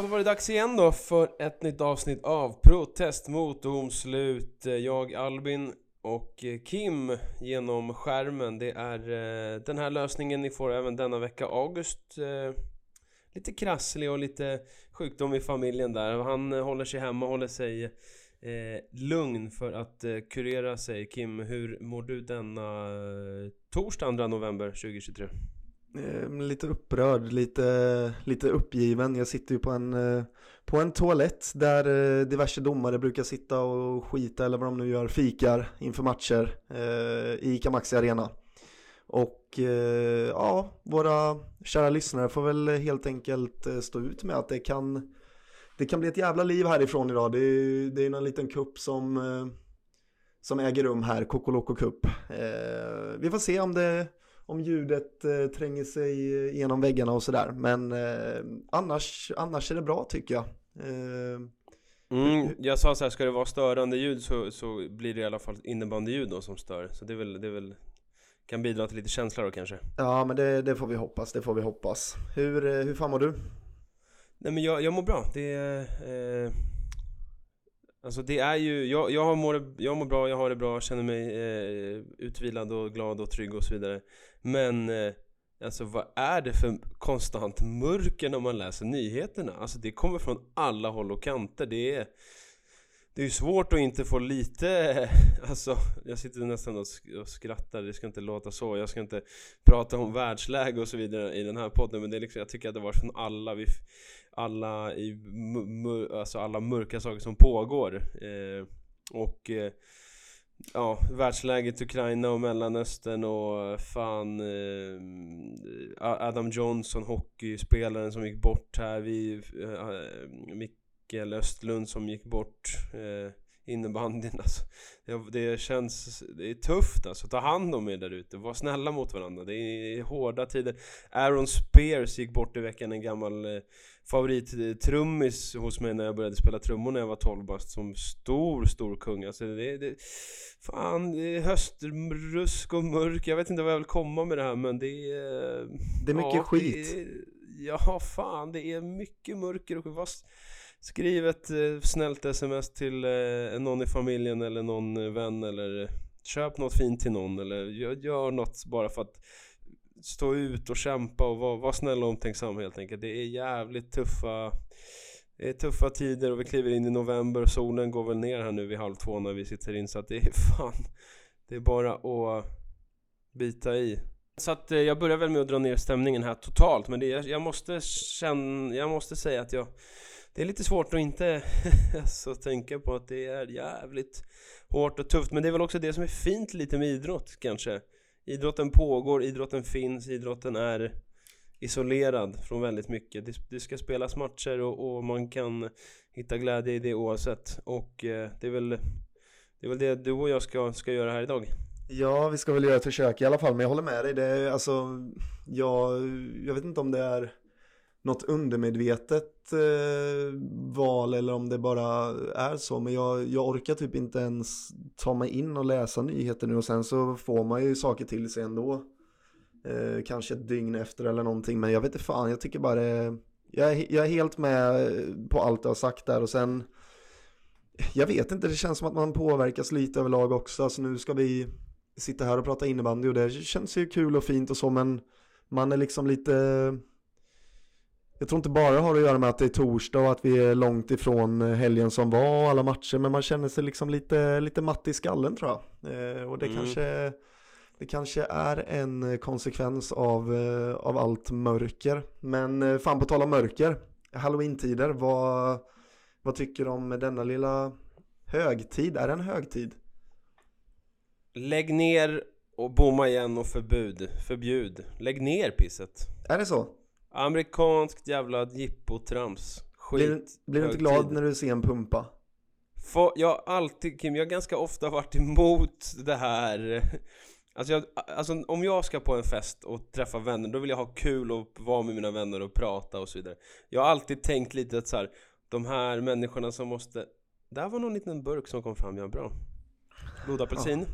Ja, då var det dags igen då för ett nytt avsnitt av Protest mot domslut. Jag, Albin och eh, Kim genom skärmen. Det är eh, den här lösningen ni får även denna vecka. August eh, lite krasslig och lite sjukdom i familjen där. Han eh, håller sig hemma, håller sig eh, lugn för att eh, kurera sig. Kim, hur mår du denna eh, torsdag 2 november 2023? Ehm, lite upprörd, lite, lite uppgiven. Jag sitter ju på en, eh, på en toalett där eh, diverse domare brukar sitta och skita eller vad de nu gör, fikar inför matcher eh, i ICA Maxi Arena. Och ja, våra kära lyssnare får väl helt enkelt stå ut med att det kan, det kan bli ett jävla liv härifrån idag. Det är, det är någon liten kupp som, som äger rum här, Kokoloko Cup. Vi får se om det om ljudet eh, tränger sig genom väggarna och sådär. Men eh, annars, annars är det bra tycker jag. Eh, Mm, jag sa så här, ska det vara störande ljud så, så blir det i alla fall innebandyljud då som stör. Så det är väl, det är väl kan bidra till lite känsla då kanske. ja, men det, det får vi hoppas, det får vi hoppas. Hur, eh, hur fan mår du? Nej men jag, jag mår bra. Det är... Eh, alltså det är ju, jag, jag, mår, jag mår bra, jag har det bra, känner mig eh, utvilad och glad och trygg och så vidare. Men eh, alltså vad är det för konstant mörker när man läser nyheterna? Alltså det kommer från alla håll och kanter. Det är... Det är ju svårt att inte få lite, alltså jag sitter nästan och skrattar, det ska inte låta så, jag ska inte prata om världsläge och så vidare i den här podden men det är liksom, jag tycker att det var från alla, vi, alla, i, alltså alla mörka saker som pågår eh, och eh, Ja, världsläget Ukraina och Mellanöstern och eh, fan eh, Adam Johnson, hockeyspelaren som gick bort här vi, eh, eh Mikael Östlund som gick bort eh, innebandyn. Alltså. det, det känns, det är tufft alltså, ta hand om er där ute, var snälla mot varandra. Det är hårda tider. Aaron Spears gick bort i veckan, en gammal eh, favorittrummis hos mig när jag började spela trummor när jag var 12 bast Som stor, stor kung. Alltså det, det Fan, det är höstrusk och mörk, jag vet inte vad jag vill komma med det här men det är Det är mycket skit. det är- Ja, fan det är mycket mörker och vad Skriv ett eh, snällt sms till eh, någon i familjen eller någon eh, vän eller eh, köp något fint till någon eller gör, gör något bara för att stå ut och kämpa och vara, vara snäll och omtänksam helt enkelt. Det är jävligt tuffa det är tuffa tider och vi kliver in i november och solen går väl ner här nu vid halv två när vi sitter in. Så att det är fan Det är bara att bita i. Så att eh, jag börjar väl med att dra ner stämningen här totalt men det, jag, jag måste känna, jag måste säga att jag Det är lite svårt att inte alltså, tänka på att det är jävligt hårt och tufft. Men det är väl också det som är fint lite med idrott kanske. Idrotten pågår, idrotten finns, idrotten är isolerad från väldigt mycket. Det, det ska spelas matcher och, och man kan hitta glädje i det oavsett. Och eh, det är väl det, är väl det du och jag ska, ska göra här idag. Ja, vi ska väl göra ett försök i alla fall, men jag håller med dig. Det är, alltså, jag, jag vet inte om det är något undermedvetet eh, val eller om det bara är så, men jag, jag orkar typ inte ens ta mig in och läsa nyheter nu och sen så får man ju saker till sig ändå. Eh, kanske ett dygn efter eller någonting, men jag vet inte fan, jag tycker bara det, jag, är, jag är helt med på allt du har sagt där och sen jag vet inte, det känns som att man påverkas lite överlag också. Alltså nu ska vi sitta här och prata innebandy och det känns ju kul och fint och så men man är liksom lite jag tror inte bara det har att göra med att det är torsdag och att vi är långt ifrån helgen som var och alla matcher men man känner sig liksom lite, lite matt i skallen tror jag. Eh, och det Mm. kanske det kanske är en konsekvens av, eh, av allt mörker. Men eh, fan på tal om mörker, halloween-tider, vad, vad tycker du om denna lilla Högtid, är det en högtid? Lägg ner och bomma igen och förbud. Förbjud. Lägg ner pisset. Är det så? Amerikanskt jävla jippotrams. Skit. Blir, du- blir du inte glad när du ser en pumpa? Få, jag har alltid, Kim, jag har ganska ofta varit emot det här Alltså, jag, alltså om jag ska på en fest och träffa vänner, då vill jag ha kul och vara med mina vänner och prata och så vidare Jag har alltid tänkt lite att så här, de här människorna som måste Där var någon liten burk som kom fram, ja bra Blodapelsin,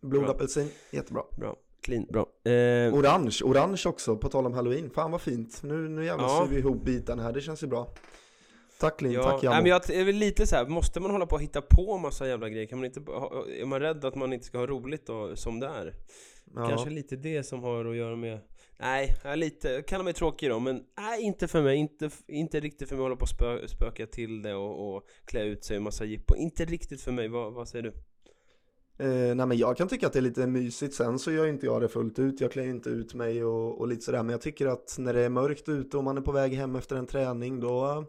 Blodapelsin, jättebra. bra, clean, bra eh, Orange, orange också, på tal om halloween. Fan vad fint. Nu, nu jävlar Ja. syr vi ihop bitarna här, det känns ju bra. Tack Linn, Ja, tack nej, Jammo. men jag är väl lite så här, måste man hålla på och hitta på massa jävla grejer? Kan man inte, är man rädd att man inte ska ha roligt då, som det är? ja. Kanske lite det som har att göra med Nej, jag är lite, kallar mig tråkig då men nej inte för mig, inte, inte riktigt för mig att hålla på och spö, spöka till det och, och klä ut sig i massa jippo Inte riktigt för mig, vad, vad säger du? Eh, nej men jag kan tycka att det är lite mysigt, sen så gör inte jag det fullt ut, jag klär ju inte ut mig och, och lite sådär, men jag tycker att när det är mörkt ute och man är på väg hem efter en träning, då,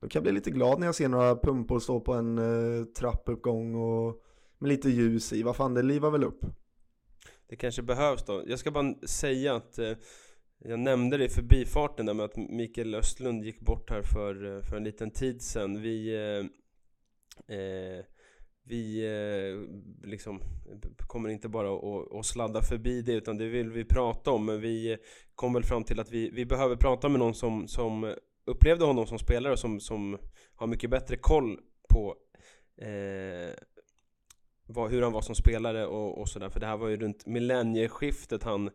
då kan jag bli lite glad när jag ser några pumpor stå på en eh, trappuppgång och med lite ljus i, vad fan det livar väl upp. Det kanske behövs då. Jag ska bara säga att eh, Jag nämnde det i förbifarten där med att Mikael Östlund gick bort här för, eh, för en liten tid sedan. Vi eh, eh, vi eh, liksom kommer inte bara att, sladda förbi det utan det vill vi prata om. Men vi kom väl fram till att vi, vi behöver prata med någon som, som upplevde honom som spelare och som, som har mycket bättre koll på eh, vad, hur han var som spelare och, och sådär. För det här var ju runt millennieskiftet han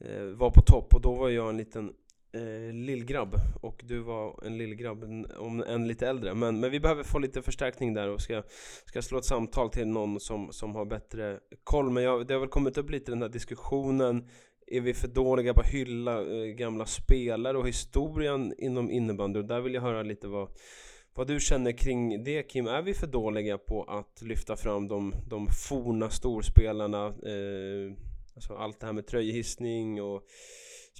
eh, var på topp. Och då var jag en liten eh, lillgrabb. Och du var en lillgrabb, en, om en lite äldre. Men, men vi behöver få lite förstärkning där och ska, ska slå ett samtal till någon som, som har bättre koll. Men jag, det har väl kommit upp lite den här diskussionen. Är vi för dåliga på att hylla eh, gamla spelare och historien inom innebandy? Och där vill jag höra lite vad vad du känner kring det Kim, är vi för dåliga på att lyfta fram de, de forna storspelarna? Eh, alltså allt det här med tröjhissning och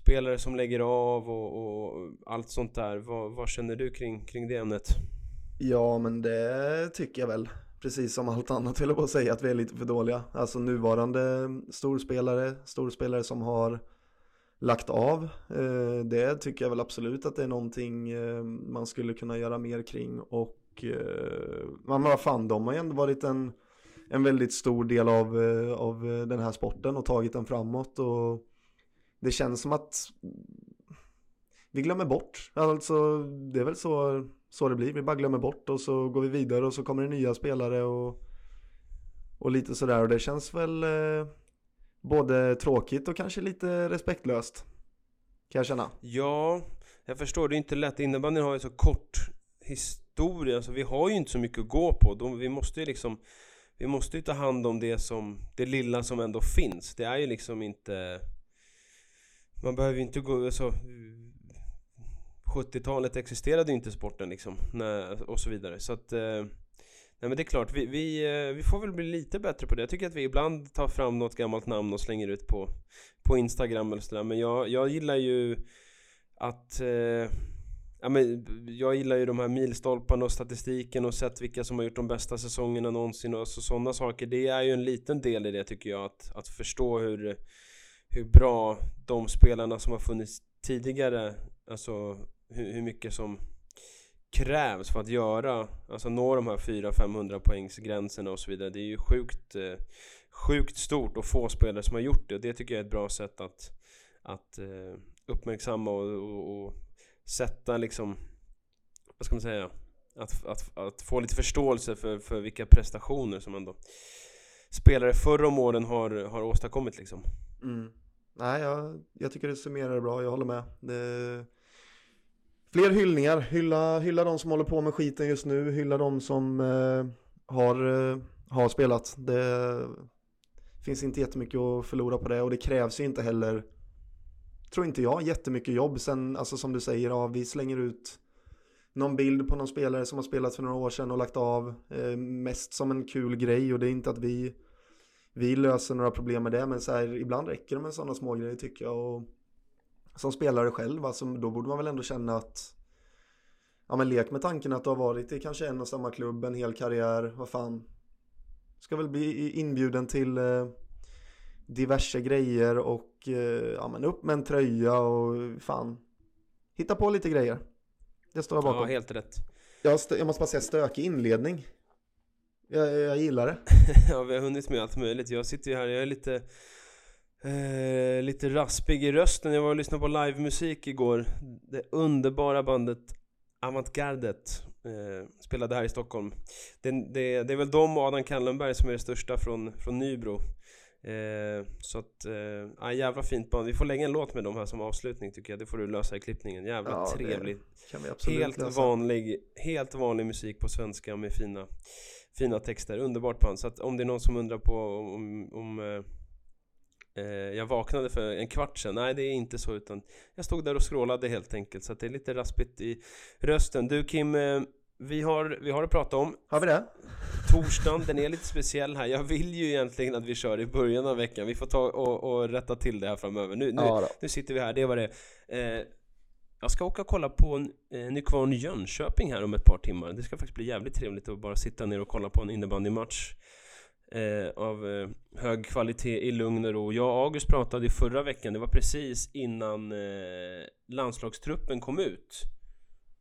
spelare som lägger av och, och allt sånt där. Vad, vad känner du kring, kring det ämnet? Ja men det tycker jag väl, precis som allt annat vill jag bara säga att vi är lite för dåliga. Alltså nuvarande storspelare, storspelare som har lagt av. Eh, det tycker jag väl absolut att det är någonting eh, man skulle kunna göra mer kring och man men vad fan, de har ju ändå varit en, en väldigt stor del av, av den här sporten och tagit den framåt och det känns som att vi glömmer bort. Alltså det är väl så, så det blir, vi bara glömmer bort och så går vi vidare och så kommer det nya spelare och, och lite sådär och det känns väl eh, både tråkigt och kanske lite respektlöst. Kan jag känna. Ja, jag förstår. Det är inte lätt. Innebandyn har ju så kort historia, Alltså, vi har ju inte så mycket att gå på. De, vi måste ju liksom vi måste ju ta hand om det som det lilla som ändå finns. Det är ju liksom inte man behöver ju inte gå Alltså... 70-talet existerade ju inte sporten liksom och så vidare så att eh, Nej men det är klart, vi, vi, eh, vi får väl bli lite bättre på det. Jag tycker att vi ibland tar fram något gammalt namn och slänger ut på, på Instagram eller sådär. Men jag, jag gillar ju att eh, Ja, men jag gillar ju de här milstolparna och statistiken och sett vilka som har gjort de bästa säsongerna någonsin och sådana saker. Det är ju en liten del i det tycker jag att, att förstå hur, hur bra de spelarna som har funnits tidigare, alltså hur, hur mycket som krävs för att göra, alltså nå de här 400-500 poängsgränserna och så vidare. Det är ju sjukt, eh, sjukt stort och få spelare som har gjort det och det tycker jag är ett bra sätt att, att eh, uppmärksamma och, och, och sätta liksom, vad ska man säga, att, att, att få lite förståelse för, för vilka prestationer som ändå spelare förr om åren har, har åstadkommit liksom. Mm. Nej, jag, jag tycker det summerar det bra, jag håller med. Det... Fler hyllningar, hylla, hylla de som håller på med skiten just nu, hylla de som eh, har, eh, har spelat. Det finns inte jättemycket att förlora på det och det krävs ju inte heller, tror inte jag, jättemycket jobb. Sen, alltså som du säger, ja, vi slänger ut någon bild på någon spelare som har spelat för några år sedan och lagt av. Eh, mest som en kul grej och det är inte att vi vi löser några problem med det men så här, ibland räcker det med sådana små grejer tycker jag och som spelare själv alltså, då borde man väl ändå känna att ja men lek med tanken att du har varit i kanske en och samma klubb en hel karriär, vad fan. Ska väl bli inbjuden till eh, diverse grejer och eh, ja men upp med en tröja och fan. Hitta på lite grejer. Det står jag bakom. Ja, helt rätt. Jag, jag måste bara säga stökig inledning. Jag, jag gillar det. ja, vi har hunnit med allt möjligt. Jag sitter ju här, jag är lite eh, Lite raspig i rösten. Jag var och lyssnade på livemusik igår. Det underbara bandet Avantgardet eh, spelade här i Stockholm. Det, det, det är väl de och Adam Kallenberg som är det största från, från Nybro. Eh, så att, eh, ja, jävla fint band. Vi får lägga en låt med dem här som avslutning tycker jag. Det får du lösa i klippningen. Jävla Ja, trevligt. Helt lösa. vanlig, helt vanlig musik på svenska med fina, fina texter. Underbart band. Så att om det är någon som undrar på om, om eh, eh, jag vaknade för en kvart sedan. Nej, det är inte så utan jag stod där och scrollade helt enkelt. Så att det är lite raspigt i rösten. Du Kim, eh, vi har, vi har att prata om Har vi det? torsdagen, den är lite speciell här. Jag vill ju egentligen att vi kör i början av veckan. Vi får ta och, och rätta till det här framöver. Nu, nu, Ja nu sitter vi här, det var det eh, jag ska åka och kolla på eh, Nykvarn Jönköping här om ett par timmar. Det ska faktiskt bli jävligt trevligt att bara sitta ner och kolla på en innebandymatch eh, av eh, hög kvalitet i lugn och ro. Jag och August pratade i förra veckan, det var precis innan eh, landslagstruppen kom ut.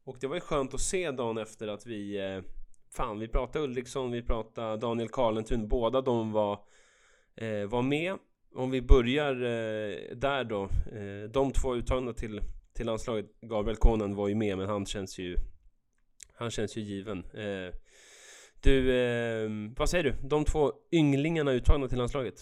Och det var ju skönt att se dagen efter att vi eh, Fan, vi pratade Ulriksson, vi pratade Daniel Karlentun, båda de var, eh, var med. Om vi börjar eh, där då. Eh, de två uttagna till, till landslaget, Gabriel Konen var ju med, men han känns ju Han känns ju given. Eh, du, eh, vad säger du? De två ynglingarna uttagna till landslaget?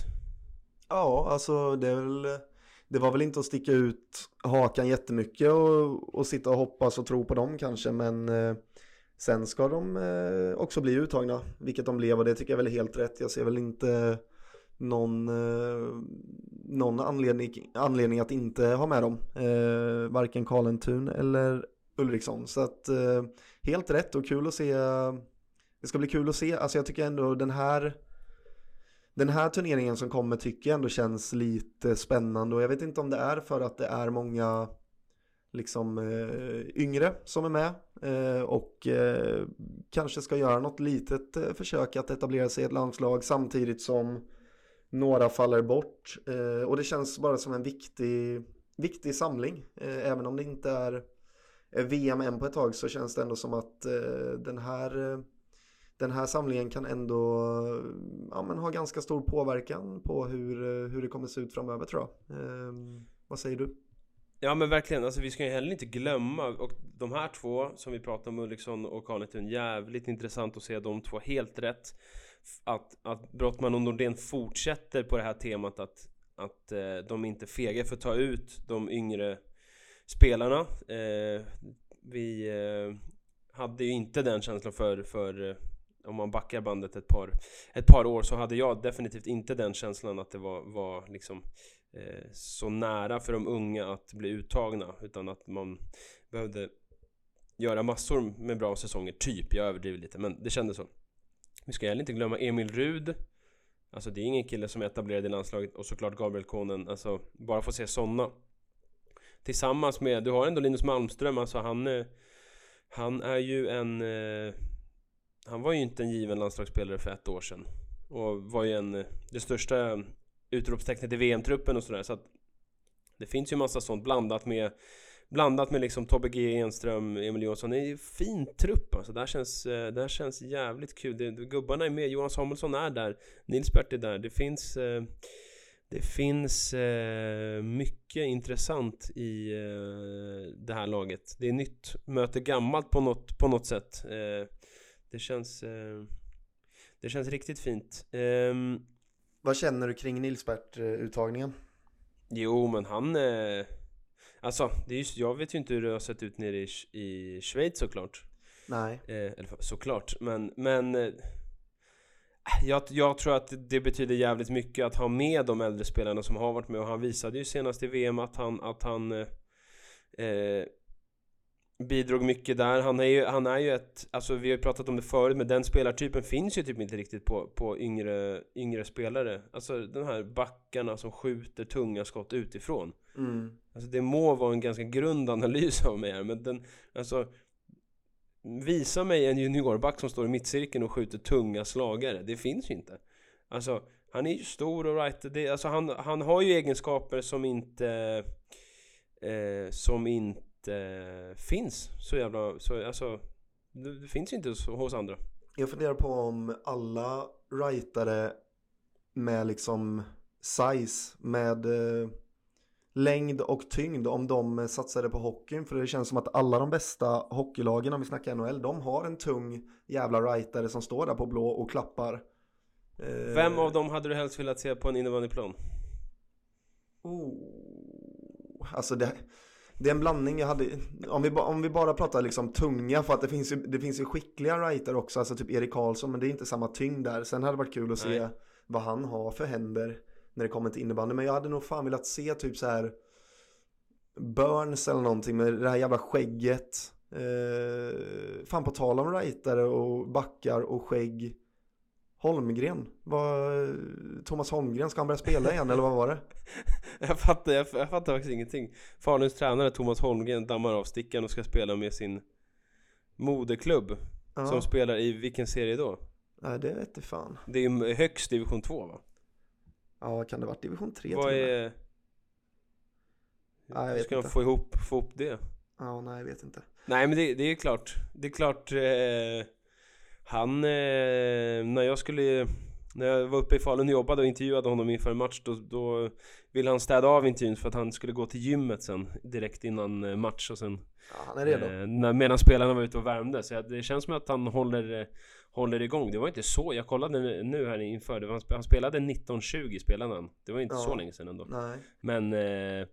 Ja, alltså det är väl Det var väl inte att sticka ut hakan jättemycket och, och sitta och hoppas och tro på dem kanske men eh, Sen ska de eh, också bli uttagna, vilket de blev och det tycker jag väl är helt rätt. Jag ser väl inte någon, eh, någon anledning, anledning att inte ha med dem. Eh, varken Karlentun eller Ulriksson. Så att eh, helt rätt och kul att se. Det ska bli kul att se. Alltså jag tycker ändå den här den här turneringen som kommer tycker jag ändå känns lite spännande och jag vet inte om det är för att det är många liksom eh, yngre som är med eh, och eh, kanske ska göra något litet eh, försök att etablera sig i ett landslag samtidigt som några faller bort eh, och det känns bara som en viktig, viktig samling eh, även om det inte är VM än på ett tag så känns det ändå som att eh, den här eh, den här samlingen kan ändå ja, men ha ganska stor påverkan på hur, eh, hur det kommer se ut framöver tror jag. Eh, vad säger du? Ja men verkligen, alltså vi ska ju heller inte glömma och de här två som vi pratar om, Ulriksson och Karlentun, jävligt intressant att se de två helt rätt. Att, att Brottman och Nordén fortsätter på det här temat att, att eh, de inte fegar för att ta ut de yngre spelarna. Eh, vi eh, hade ju inte den känslan för, för eh, om man backar bandet ett par, ett par år så hade jag definitivt inte den känslan att det var, var liksom eh, så nära för de unga att bli uttagna utan att man behövde göra massor med bra säsonger, typ. Jag överdriver lite, men det kändes så. Vi ska heller inte glömma Emil Rud. Alltså det är ingen kille som är etablerad i landslaget och såklart Gabriel Konen. Alltså bara få se sådana. Tillsammans med, du har ändå Linus Malmström, alltså han eh, Han är ju en eh, Han var ju inte en given landslagsspelare för ett år sedan. Och var ju en, eh, det största utropstecknet i VM-truppen och sådär. Så att det finns ju massa sånt blandat med Blandat med liksom Tobbe G Enström, Emil Johansson. Det är en fin trupp alltså. Det här känns, eh, det här känns jävligt kul. Det, gubbarna är med, Johan Samuelsson är där. Nils Bert är där. Det finns eh, Det finns eh, mycket intressant i det här laget. Det är nytt, möter gammalt på något, på något sätt. Det känns Det känns riktigt fint. Ehm, Vad känner du kring Nilsbert-uttagningen? Jo, men han... Alltså, det är just, jag vet ju inte hur det har sett ut nere i, i Schweiz såklart. Nej. Eh, eller såklart, men... men eh, jag, jag tror att det betyder jävligt mycket att ha med de äldre spelarna som har varit med och han visade ju senast i VM att han, att han eh, eh, bidrog mycket där. Han är ju, han är ju ett, alltså vi har ju pratat om det förut, men den spelartypen finns ju typ inte riktigt på, på yngre, yngre spelare. Alltså de här backarna som skjuter tunga skott utifrån. Mm. Alltså det må vara en ganska grund analys av mig här, men den, alltså Visa mig en juniorback som står i mittcirkeln och skjuter tunga slagare. Det finns ju inte. Alltså, han är ju stor och right. Det, alltså han, han har ju egenskaper som inte... Eh, som inte finns så jävla... Så, alltså, det, det finns inte hos, hos andra. Jag funderar på om alla rightare med liksom size, med eh, längd och tyngd, om de satsade på hockeyn. För det känns som att alla de bästa hockeylagen, om vi snackar NHL, de har en tung jävla rightare som står där på blå och klappar. Eh, Vem av dem hade du helst velat se på en innebandyplan? Oh, alltså det, det är en blandning jag hade, om vi, om vi bara pratar liksom tunga, för att det finns ju, det finns ju skickliga writer också, alltså typ Erik Karlsson, men det är inte samma tyngd där. Sen hade det varit kul att se Nej. vad han har för händer när det kommer till innebandy, men jag hade nog fan velat se typ så här Burns eller någonting med det här jävla skägget. Eh, fan på tal om rightare och backar och skägg. Holmgren, vad, Thomas Holmgren, ska han börja spela igen eller vad var det? Jag fattar, jag, jag fattar faktiskt ingenting. Faluns tränare Thomas Holmgren dammar av stickan och ska spela med sin moderklubb. Ja, Som spelar i vilken serie då? nej det vet jag fan. Det är högst division 2 va? Ja, kan det varit division 3 Vad är... Ja, jag Hur vet ska de inte. få ihop, få ihop det? Ja, nej jag vet inte. Nej men det, det är klart, det är klart eh, Han, eh, när jag skulle När jag var uppe i Falun och jobbade och intervjuade honom inför en match då, då ville han städa av intervjun för att han skulle gå till gymmet sen Direkt innan eh, match och sen Ja, han är redo. eh, när, Medan spelarna var ute och värmde Så det känns som att han håller eh, Håller igång, det var inte så, jag kollade nu här inför det var, han spe- Han spelade 1920 spelade han Det var inte Ja. så länge sedan ändå Nej, Men eh,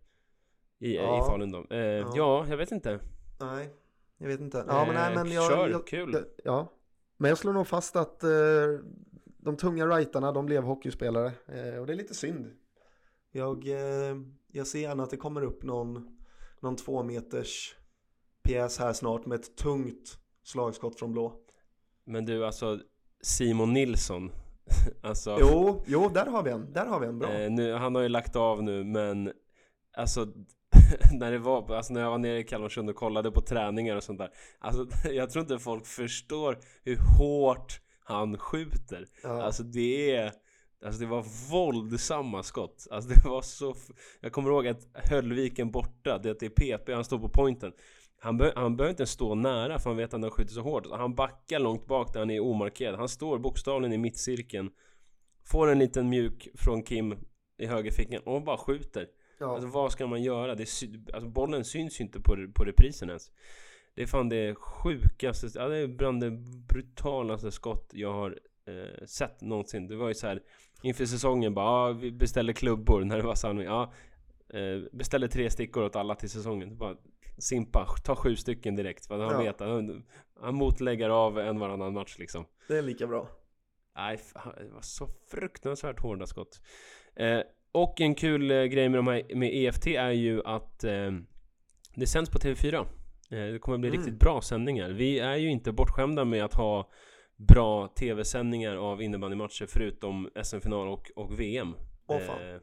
i, Ja. i Falun då eh, Ja. ja. jag vet inte nej, jag vet inte. Ja, men nej, men Eh, jag... Kör, jag, kul! jag- Ja, men jag slår nog fast att eh, de tunga rightarna, de blev hockeyspelare. Eh, och det är lite synd. Jag, eh, jag ser gärna att det kommer upp någon, någon två meters pjäs här snart med ett tungt slagskott från blå. Men du alltså Simon Nilsson Alltså Jo, jo, där har vi en. Där har vi en bra. eh, nu, Han har ju lagt av nu men Alltså när det var, alltså när jag var nere i Kalmarsund och kollade på träningar och sånt där Alltså jag tror inte folk förstår hur hårt han skjuter Ja. Alltså det är Alltså det var våldsamma skott Alltså det var så Jag kommer ihåg att Höllviken borta det är PP, han står på pointen han, be- han behöver inte stå nära för han vet att han har skjutit så hårt. Han backar långt bak där han är omarkerad. Han står bokstavligen i mittcirkeln. Får en liten mjuk från Kim i högerfickan och bara skjuter. Ja. Alltså vad ska man göra? Det alltså, bollen syns ju inte på, på reprisen ens. Det är fan det sjukaste, ja, det är bland det brutalaste skott jag har eh, sett någonsin. Det var ju så här inför säsongen bara, ja, vi beställde klubbor. När det var Sandvik Ja, eh, beställde tre stickor åt alla till säsongen. Bara Simpa, ta sju stycken direkt för han Ja. vet att han, han motlägger av en varannan match liksom Det är lika bra. Nej, fan, det var så fruktansvärt hårda skott. Eh, och en kul eh, grej med, de här, med EFT är ju att eh, det sänds på TV4. Eh, det kommer bli Mm. riktigt bra sändningar. Vi är ju inte bortskämda med att ha bra TV-sändningar av innebandymatcher förutom SM-final och, och VM. Åh, fan.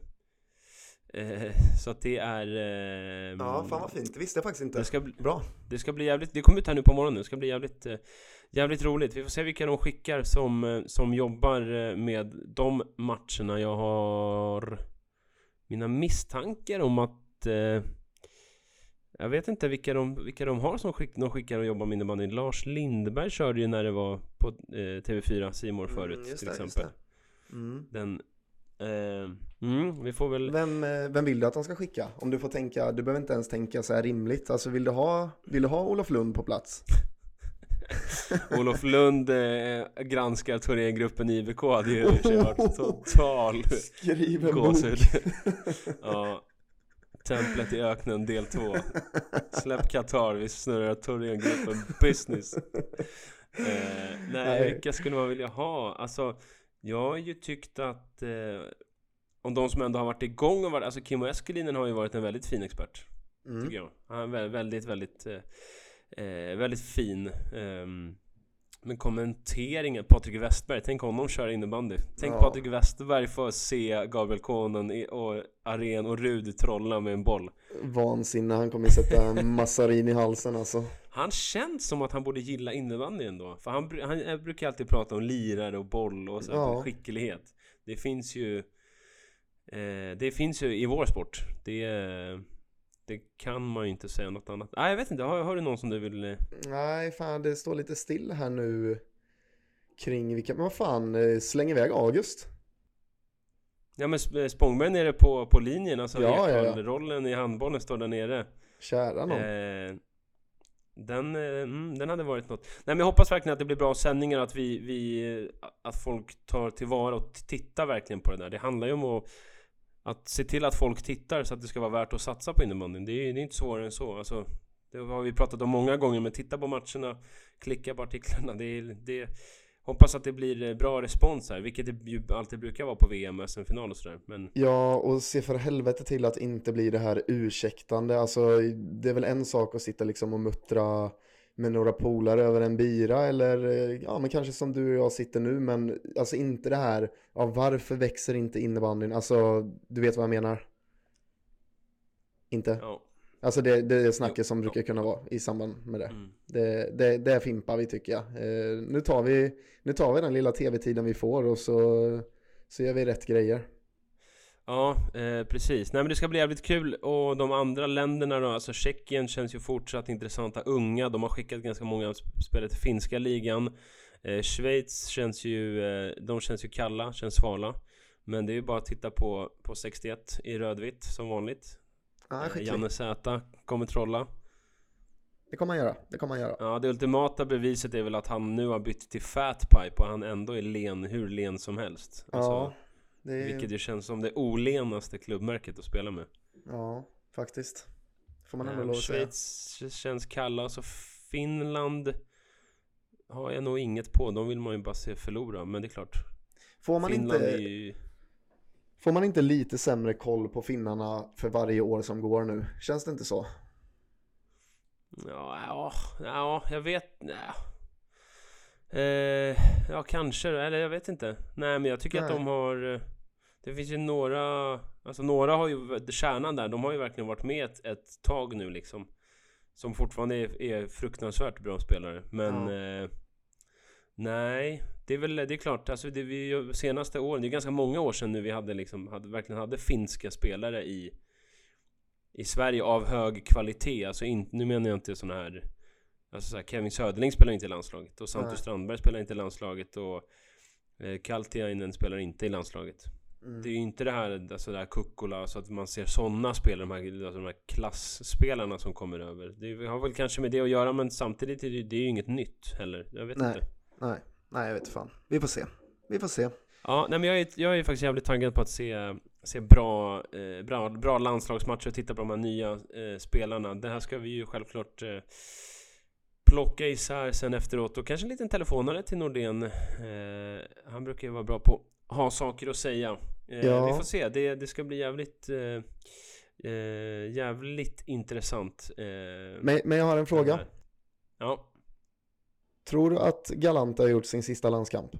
Eh, så att det är... Eh, Ja, fan vad fint. Det visste jag faktiskt inte. det ska, bli, Bra. det ska bli jävligt, det kommer ut här nu på morgonen, det ska bli jävligt eh, Jävligt roligt, vi får se vilka de skickar som, som jobbar med de matcherna Jag har Mina misstankar om att Jag vet inte vilka de, vilka de har som skick, de skickar och jobbar med innebandy Lars Lindberg körde ju när det var på eh, TV4 Simor förut Mm, till det, exempel. Mm. Den mm, Vi får väl Vem, eh, vem vill du att de ska skicka? Om du får tänka, du behöver inte ens tänka så här rimligt. Alltså vill du ha, vill du ha Olof Lund på plats? Olof Lund eh, granskar Thorengruppen IBK hade ju i och för sig varit total Skriv en gåshud Ja Templet i öknen del 2 Släpp Qatar, vi snurrar Thorengruppen business eh, nej, Nej. vilka skulle man vilja ha? Alltså Jag har ju tyckt att eh, Om de som ändå har varit igång och varit, alltså Kimmo Eskelinen har ju varit en väldigt fin expert Mm. tycker jag. Han är vä- väldigt, väldigt, eh, eh, väldigt fin. ehm, men kommenteringen, Patrik Westberg, tänk honom köra innebandy. Tänk Ja. Patrik Westberg få se Gabriel Konen och Aren och Rud trolla med en boll. Vansinne, han kommer sätta massarin i halsen alltså. Han känns som att han borde gilla innebandy ändå. För han, han, han brukar alltid prata om lirare och boll och så Ja. skicklighet. Det finns ju... Eh, det finns ju i vår sport. Det, det kan man ju inte säga något annat. Nej, jag vet inte. Har, har du någon som du vill... eh, Nej, fan det står lite still här nu kring vilka, men vad fan, eh, släng iväg August. Ja men Sp- Spångberg nere på, på linjen, alltså Ja, ja, ja. rollen i handbollen står där nere. Kära någon. Eh, den, eh, mm, den hade varit något. Nej men jag hoppas verkligen att det blir bra sändningar, att vi, vi att folk tar tillvara och tittar verkligen på det där. Det handlar ju om att, att se till att folk tittar så att det ska vara värt att satsa på innebandyn. Det är, det är inte svårare än så. Alltså, det har vi pratat om många gånger, men titta på matcherna, klicka på artiklarna. Det, är- det, hoppas att det blir eh, bra respons här, vilket det ju alltid brukar vara på VM och SM-final och sådär. Men Ja, och se för helvete till att inte bli det här ursäktande. Alltså, det är väl en sak att sitta liksom och muttra med några polare över en bira eller eh, ja, men kanske som du och jag sitter nu, men alltså inte det här, ja, varför växer inte innebandyn? Alltså, du vet vad jag menar? Inte? ja. Alltså det, det är snacket som brukar kunna vara i samband med det. Mm. Det, det, det fimpar vi tycker jag. Eh, nu, tar vi nu tar vi den lilla tv-tiden vi får och så, så gör vi rätt grejer. Ja, eh, precis. Nej men det ska bli jävligt kul och de andra länderna då, alltså Tjeckien känns ju fortsatt intressanta, unga, de har skickat ganska många sp- spelare till finska ligan. Eh, Schweiz känns ju, eh, de känns ju kalla, känns svala. Men det är ju bara att titta på, på 61 i rödvitt som vanligt. Eh, skicklig. Janne Zäta kommer trolla. Det kommer han göra. Det kommer han göra. Ja, det ultimata beviset är väl att han nu har bytt till Fatpipe och han ändå är len, hur len som helst. Alltså, Ja, det är, Vilket ju känns som det olenaste klubbmärket att spela med. ja, faktiskt. Får man ändå lov att säga. Schweiz känns kalla, så Finland har jag nog inget på. De vill man ju bara se förlora, men det är klart. Får man, Finland inte, är ju... får man inte lite sämre koll på finnarna för varje år som går nu? Känns det inte så? Ja, ja, ja jag vet... Ja. Eh, ja, kanske. Eller jag vet inte. Nej, men jag tycker att Nej. de har... eh, Det finns ju några... Alltså några har ju... Kärnan där, de har ju verkligen varit med ett, ett tag nu liksom. Som fortfarande är, är fruktansvärt bra spelare. Men... Eh, nej, det är väl... Det är klart, alltså det vi senaste åren, det är ganska många år sedan nu vi hade liksom... Hade, verkligen hade finska spelare i... I Sverige av hög kvalitet. Alltså in, nu menar jag inte såna här... Alltså så här, Kevin Söderling spelar inte i landslaget och Santos Nej. Strandberg spelar inte i landslaget och eh, Kaltiainen spelar inte i landslaget. Mm. Det är ju inte det här, alltså det här Kukkola, så att man ser sådana spelare, de här, alltså de här klassspelarna som kommer över. Det har väl kanske med det att göra men samtidigt är det, det är ju inget nytt heller. Jag vet Nej. inte. Nej, nej jag vet fan. Vi får se. Vi får se. Ja, nej men jag är, jag är faktiskt jävligt taggad på att se, se bra, eh, bra, bra landslagsmatcher och titta på de här nya eh, spelarna. Det här ska vi ju självklart eh, plocka isär sen efteråt och kanske en liten telefonare till Nordén. Eh, han brukar ju vara bra på att ha saker att säga. Eh, Ja. Vi får se, det, det ska bli jävligt eh, eh, jävligt intressant. Men, men jag har en fråga. Ja. Tror du att Galanta har gjort sin sista landskamp?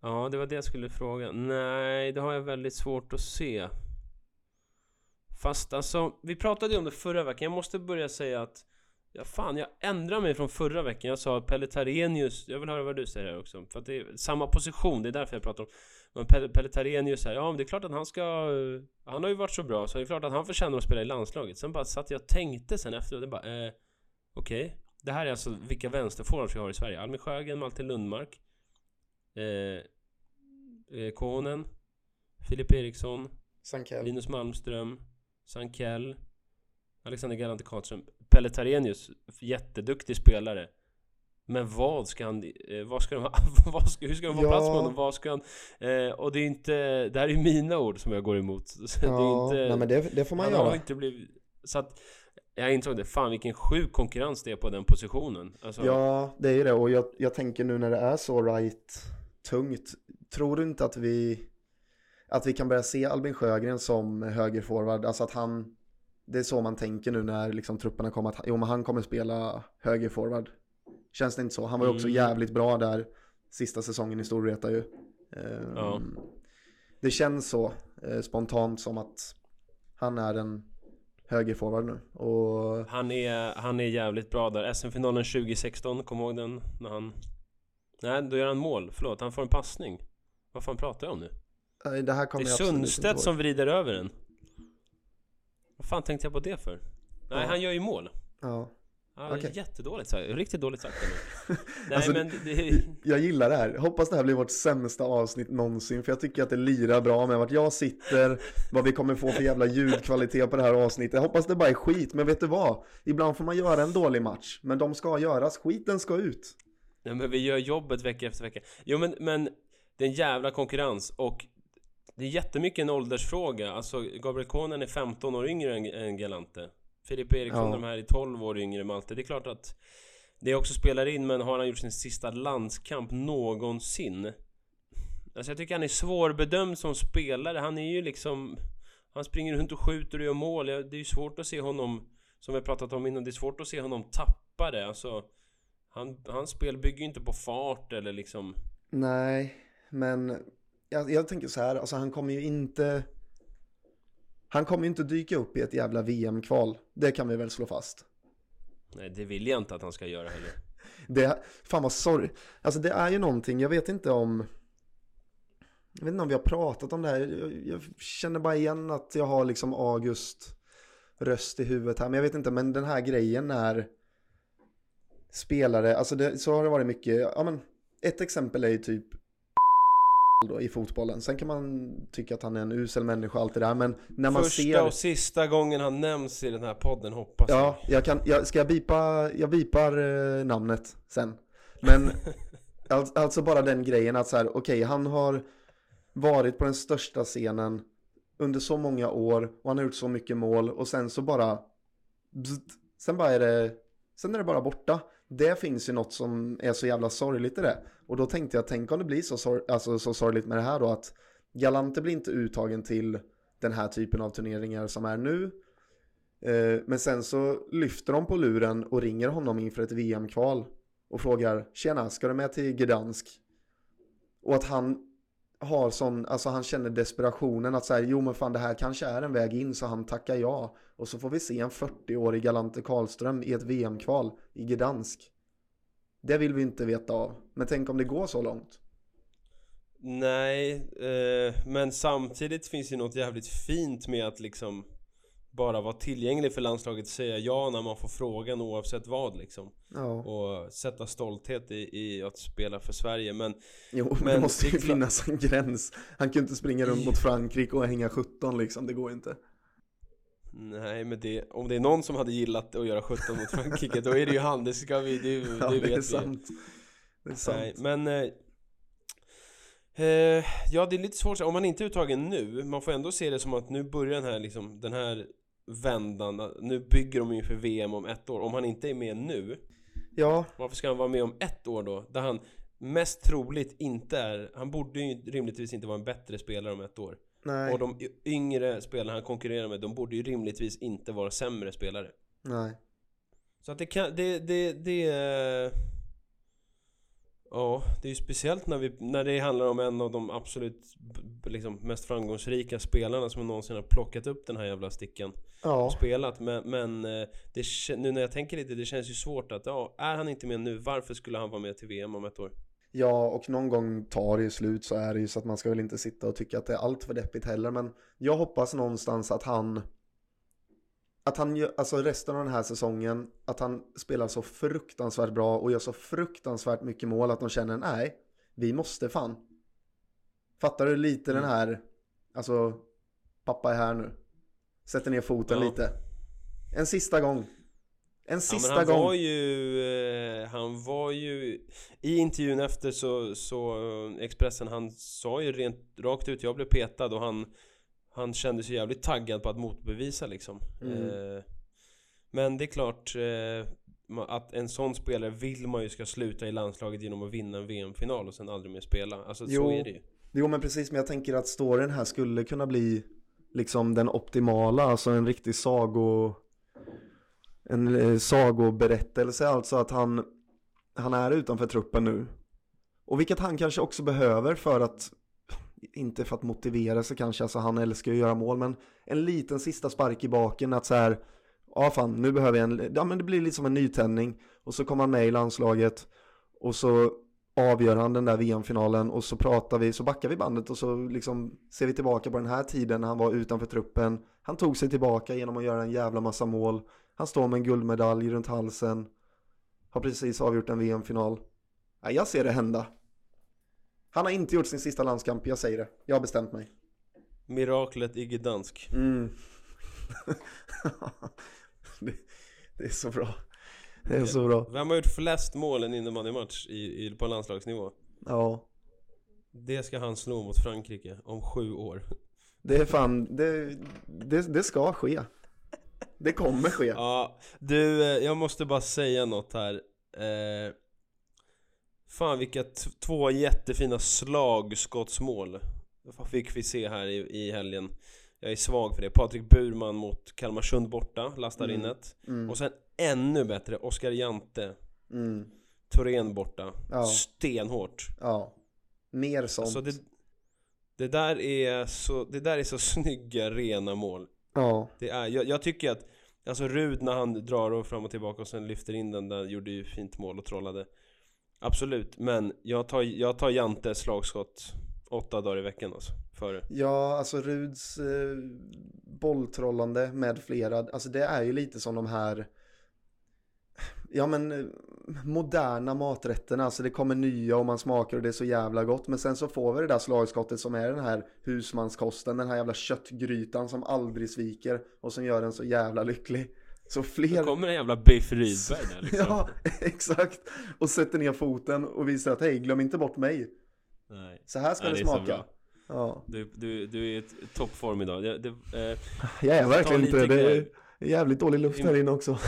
Ja, det var det jag skulle fråga. Nej, det har jag väldigt svårt att se. Fast alltså, vi pratade ju om det förra veckan. Jag måste börja säga att Ja fan, jag ändrar mig från förra veckan. Jag sa Pelle Tarenius, jag vill höra vad du säger här också. För att det är samma position, det är därför jag pratar om. Men Pelle, Pelle Tarenius här, ja men det är klart att han ska... Han har ju varit så bra, så det är klart att han förtjänar att spela i landslaget. Sen bara satt jag och tänkte sen efteråt, det bara, eh, okej. Det här är alltså vilka vänsterforwards vi har i Sverige. Albin Sjögren, Malte Lundmark. Eh, eh, Konen. Filip Eriksson. Sankell. Linus Malmström, Sankell, Alexander Galante Karlström, Pelle Tarenius, jätteduktig spelare. Men vad ska han, eh, vad ska de, vad ska, hur ska de få Ja. plats med honom? Vad ska han, eh, och det är inte, det här är mina ord som jag går emot. Så det är Ja, inte, nej men det, det får man han har göra. inte blivit, så att jag insåg det, fan vilken sjuk konkurrens det är på den positionen. Alltså, Ja, det är det. Och jag, jag tänker nu när det är så right tungt. Tror du inte att vi, att vi kan börja se Albin Sjögren som högerforward? Alltså att han, det är så man tänker nu när liksom trupperna kommer att, jo men han kommer spela högerforward. Känns det inte så? Han var ju också Mm. jävligt bra där sista säsongen i Storvreta ju. Ehm, Ja. Det känns så eh, spontant som att han är en högerforward nu. Och Han är, han är jävligt bra där. SM-finalen 2016, kom ihåg den? När han... Nej, då gör han mål. Förlåt, han får en passning. Vad fan pratar jag om nu? nej, det här Det kommer är absolut inte Sundstedt som vrider över den. Vad fan tänkte jag på det för? Nej, Ja. han gör ju mål. Ja. Ja, Okej. Jättedåligt sagt. Riktigt dåligt sagt. Nej, Alltså, men det... Jag gillar det här. Hoppas det här blir vårt sämsta avsnitt någonsin. För jag tycker att det lirar bra med vart jag sitter, vad vi kommer få för jävla ljudkvalitet på det här avsnittet. Jag hoppas det bara är skit, men vet du vad? Ibland får man göra en dålig match, men de ska göras. Skiten ska ut. Nej, men vi gör jobbet vecka efter vecka. Jo, men, men det är en jävla konkurrens och det är jättemycket en åldersfråga. Alltså, Gabriel Konen är 15 år yngre än, än Galante. Filip Eriksson, Ja. de här är 12 år yngre Malte. Det är klart att det också spelar in, men har han gjort sin sista landskamp någonsin? Alltså jag tycker han är svårbedömd som spelare. Han är ju liksom... Han springer runt och skjuter och gör mål. Det är ju svårt att se honom, som vi pratat om innan, det är svårt att se honom tappa det. Alltså, han, hans spel bygger ju inte på fart eller liksom... Nej, men jag, jag tänker så här, alltså han kommer ju inte... Han kommer ju inte dyka upp i ett jävla VM-kval. Det kan vi väl slå fast. Nej, det vill jag inte att han ska göra heller. Det, fan vad sorg. Alltså det är ju någonting, jag vet inte om... Jag vet inte om vi har pratat om det här. Jag, jag känner bara igen att jag har liksom August röst i huvudet här. Men jag vet inte, men den här grejen när spelare, alltså det, så har det varit mycket, ja men ett exempel är ju typ då, i fotbollen. Sen kan man tycka att han är en usel människa och allt det där, men när man Första ser... och sista gången han nämns i den här podden hoppas Ja, jag kan, jag, ska jag bipa, jag bipar eh, namnet sen. Men al, alltså bara den grejen att så här, okej, han har varit på den största scenen under så många år och han har gjort så mycket mål och sen så bara, bzzt, sen bara är det, sen är det bara borta. Det finns ju något som är så jävla sorgligt i det. Och då tänkte jag, tänk om det blir så, sor- alltså, så sorgligt med det här då att Galante blir inte uttagen till den här typen av turneringar som är nu. Eh, Men sen så lyfter de på luren och ringer honom inför ett VM-kval och frågar Tjena, ska du med till Gdansk? Och att han har sån, alltså han känner desperationen att säga jo men fan det här kanske är en väg in så han tackar ja. Och så får vi se en 40-årig Galante Karlström i ett VM-kval i Gdansk. Det vill vi inte veta av. Men tänk om det går så långt. Nej, eh, men samtidigt finns ju något jävligt fint med att liksom bara vara tillgänglig för landslaget och säga ja när man får frågan oavsett vad liksom. Ja. Och sätta stolthet i, i att spela för Sverige. Men Jo, men, det måste ju klart- finnas en gräns. Han kan ju inte springa runt mot Frankrike och hänga 17 liksom, det går inte. nej, men det, om det är någon som hade gillat att göra 17 mot Frankrike då är det ju han. Det ska vi, det, Ja, det det, vet är vi. sant. Det är sant. Nej, men... Eh, eh, ja, det är lite svårt. Om man inte är uttagen nu, man får ändå se det som att nu börjar den här, liksom, den här vändan. Nu bygger de inför VM om ett år. Om han inte är med nu, Ja, varför ska han vara med om ett år då? Där han mest troligt inte är... Han borde ju rimligtvis inte vara en bättre spelare om ett år. nej, Och de yngre spelarna han konkurrerar med, de borde ju rimligtvis inte vara sämre spelare. nej. Så att det kan, det, det, det är... Ja, det är ju speciellt när, vi, när det handlar om en av de absolut liksom, mest framgångsrika spelarna som någonsin har plockat upp den här jävla sticken och Ja, spelat. Men, men eh, det, nu när jag tänker lite, det känns ju svårt att ja, är han inte med nu, varför skulle han vara med till VM om ett år? ja, och någon gång tar det ju slut så är det ju så att man ska väl inte sitta och tycka att det är allt för deppigt heller. Men jag hoppas någonstans att han, att han gör, alltså resten av den här säsongen, att han spelar så fruktansvärt bra och gör så fruktansvärt mycket mål att de känner nej, vi måste fan. Fattar du lite den här, alltså pappa är här nu. Sätter ner foten Ja. lite. En sista gång. En Ja, sista men han gång. var ju, eh, han var ju I intervjun efter så, så eh, Expressen, han sa ju rent rakt ut Jag blev petad och han Han kände sig jävligt taggad på att motbevisa liksom Mm. eh, Men det är klart eh, Att en sån spelare vill man ju ska sluta i landslaget genom att vinna en VM-final och sen aldrig mer spela Alltså Jo. så är det ju Jo men precis, men jag tänker att storyn här skulle kunna bli liksom den optimala, alltså en riktig sago en eh, sagoberättelse, alltså att han han är utanför truppen nu. Och vilket han kanske också behöver för att inte för att motivera sig kanske, alltså han älskar ju att göra mål, men en liten sista spark i baken att så här, ja fan, nu behöver jag en, ja men det blir lite som en nytändning, och så kommer han med i landslaget, och så avgör han den där VM-finalen, och så pratar vi, så backar vi bandet, och så liksom ser vi tillbaka på den här tiden när han var utanför truppen, han tog sig tillbaka genom att göra en jävla massa mål, han står med en guldmedalj runt halsen, har precis avgjort en VM-final. Ja, jag ser det hända. Han har inte gjort sin sista landskamp, jag säger det. Jag har bestämt mig. Miraklet Iggy Dansk. Mm. det, det är så bra. Det är så bra. Vem har gjort flest mål i en innebandymatch i, i, på landslagsnivå? Ja. Det ska han slå mot Frankrike om sju år. Det är fan, det, det, det ska ske. Det kommer ske. Ja, du, eh, jag måste bara säga något här. Eh, fan vilka två jättefina slagskottsmål fick vi se här i, i helgen. Jag är svag för det. Patrik Burman mot Kalmarsund borta, lastar Mm. in ett. Mm. Och sen ännu bättre, Oskar Jante, Mm. Thorén borta. Ja. Stenhårt. Ja. Mer sånt. Alltså det, det, där är så, det där är så snygga, rena mål. Ja. Det är, jag, jag tycker att Alltså Rud när han drar och fram och tillbaka och sen lyfter in den där gjorde ju fint mål och trollade Absolut, men jag tar, jag tar Jantes slagskott åtta dagar i veckan alltså, före Ja, alltså Ruds eh, bolltrollande med flera, alltså det är ju lite som de här Ja men eh, moderna maträtterna, alltså det kommer nya och man smakar och det är så jävla gott. Men sen så får vi det där slagskottet som är den här husmanskosten, den här jävla köttgrytan som aldrig sviker och som gör en så jävla lycklig. Så Då fler kommer en jävla Biff Rydberg där liksom Ja, exakt! Och sätter ner foten och visar att hej, glöm inte bort mig Nej. Så här ska Nej, det så smaka. Ja, Du, du, du är i toppform idag det, det, eh, jag är verkligen inte det. Det är jävligt dålig luft här inne också.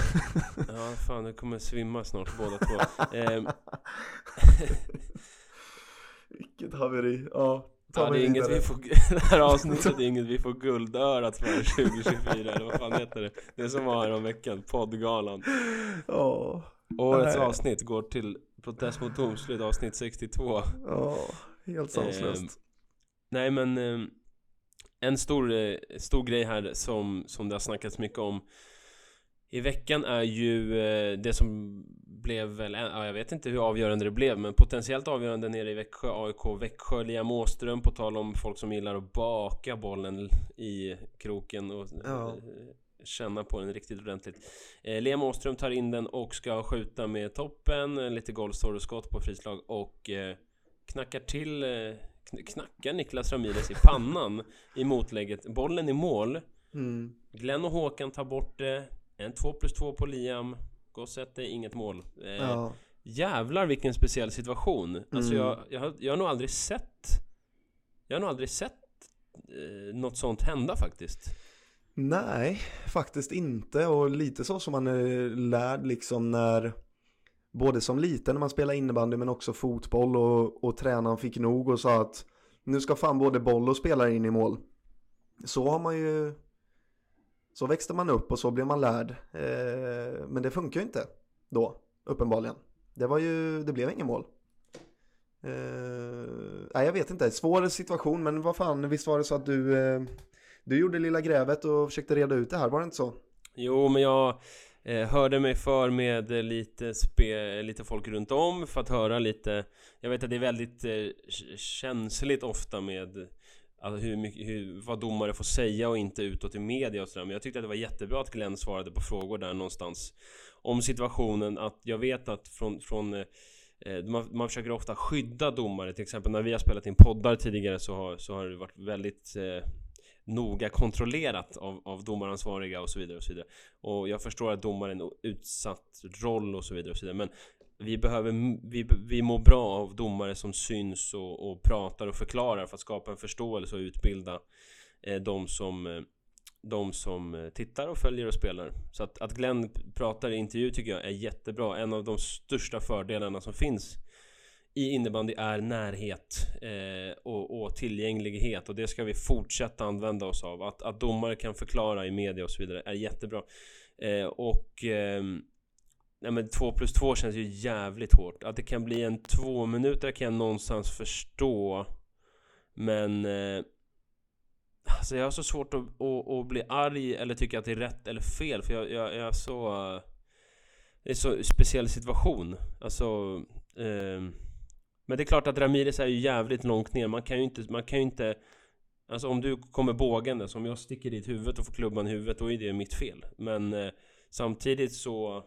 Ja, fan du kommer svimma snart båda två eh, Vilket haveri. Ja, Ja, det, är inget vi får, det här avsnittet är inget vi får guldörat för 2024 eller vad fan heter det? Det som var här om veckan, poddgalan Ja, Årets Nej. avsnitt går till Protest mot domslut avsnitt 62 ja, helt sanslöst. Ehm, Nej men eh, En stor, eh, stor grej här som, som det har snackats mycket om I veckan är ju eh, det som blev väl, ja, jag vet inte hur avgörande det blev men potentiellt avgörande nere i Växjö, AIK Växjö, Liam Åström på tal om folk som gillar att baka bollen i kroken och Ja. eh, känna på den riktigt ordentligt eh, Liam Åström tar in den och ska skjuta med toppen, eh, lite golfståreskott på frislag och eh, knackar till eh, kn- knackar Niklas Ramirez i pannan i motlägget, bollen i mål Mm. Glenn och Håkan tar bort det En 2 plus 2 på Liam dig, inget mål eh, Ja. Jävlar vilken speciell situation Alltså Mm. jag, jag, har, jag har nog aldrig sett Jag har nog aldrig sett eh, Något sånt hända faktiskt Nej, faktiskt inte. Och lite så som man är lärd liksom när både som liten när man spelade innebandy men också fotboll och, och tränaren fick nog och sa att nu ska fan både boll och spelare in i mål. Så har man ju så växte man upp och så blev man lärd. Eh, men det funkar ju inte då, uppenbarligen. Det var ju, det blev ingen mål. Eh, nej, jag vet inte. Svår situation, men vad fan, visst var det så att du, eh, du gjorde lilla grävet och försökte reda ut det här, var det inte så? Jo men jag eh, hörde mig för med lite, spe, lite folk runt om för att höra lite Jag vet att det är väldigt eh, känsligt ofta med Alltså hur mycket, hur, vad domare får säga och inte utåt i media och sådär. Men jag tyckte att det var jättebra att Glenn svarade på frågor där någonstans Om situationen. Att jag vet att från, från eh, man, man försöker ofta skydda domare. Till exempel när vi har spelat in poddar tidigare så har, så har det varit väldigt eh, Noga kontrollerat av, av domaransvariga och så vidare och så vidare. Och jag förstår att domaren är en utsatt roll och så vidare och så vidare. Men vi behöver, vi, vi mår bra av domare som syns och, och pratar och förklarar för att skapa en förståelse och utbilda eh, de som eh, de som eh, tittar och följer och spelar Så att, att Glenn pratar i intervju tycker jag är jättebra En av de största fördelarna som finns i innebandy är närhet eh, och, och tillgänglighet och det ska vi fortsätta använda oss av. Att, att domare kan förklara i media och så vidare är jättebra. Eh, och eh, Nej men 2 plus 2 känns ju jävligt hårt. Att det kan bli en två minuter kan jag någonstans förstå. Men eh, Alltså jag har så svårt att, att, att bli arg eller tycka att det är rätt eller fel för jag, jag, jag är så Det är så speciell situation Alltså eh, Men det är klart att Ramirez är ju jävligt långt ner Man kan ju inte, man kan ju inte Alltså om du kommer bågande, om jag sticker dit huvudet och får klubban i huvudet Då är det mitt fel Men eh, samtidigt så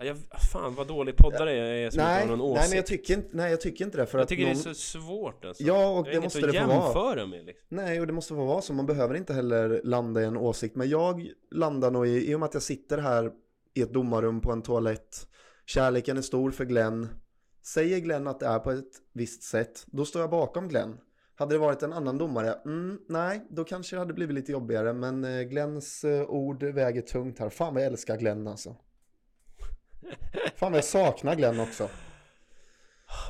jag, fan vad dålig poddare jag är som Nej, inte har någon åsikt nej men jag tycker inte, nej jag tycker inte det för Jag att tycker någon... det är så svårt alltså. Ja och det måste det få vara. jämföra med liksom. Nej och det måste få vara så, man behöver inte heller landa i en åsikt. Men jag landar nog i, i och med att jag sitter här i ett domarrum på en toalett Kärleken är stor för Glenn. Säger Glenn att det är på ett visst sätt, då står jag bakom Glenn. Hade det varit en annan domare, mm, nej, då kanske det hade blivit lite jobbigare. Men eh, Glenns eh, ord väger tungt här, fan vad jag älskar Glenn alltså Fan vad jag saknar Glenn också.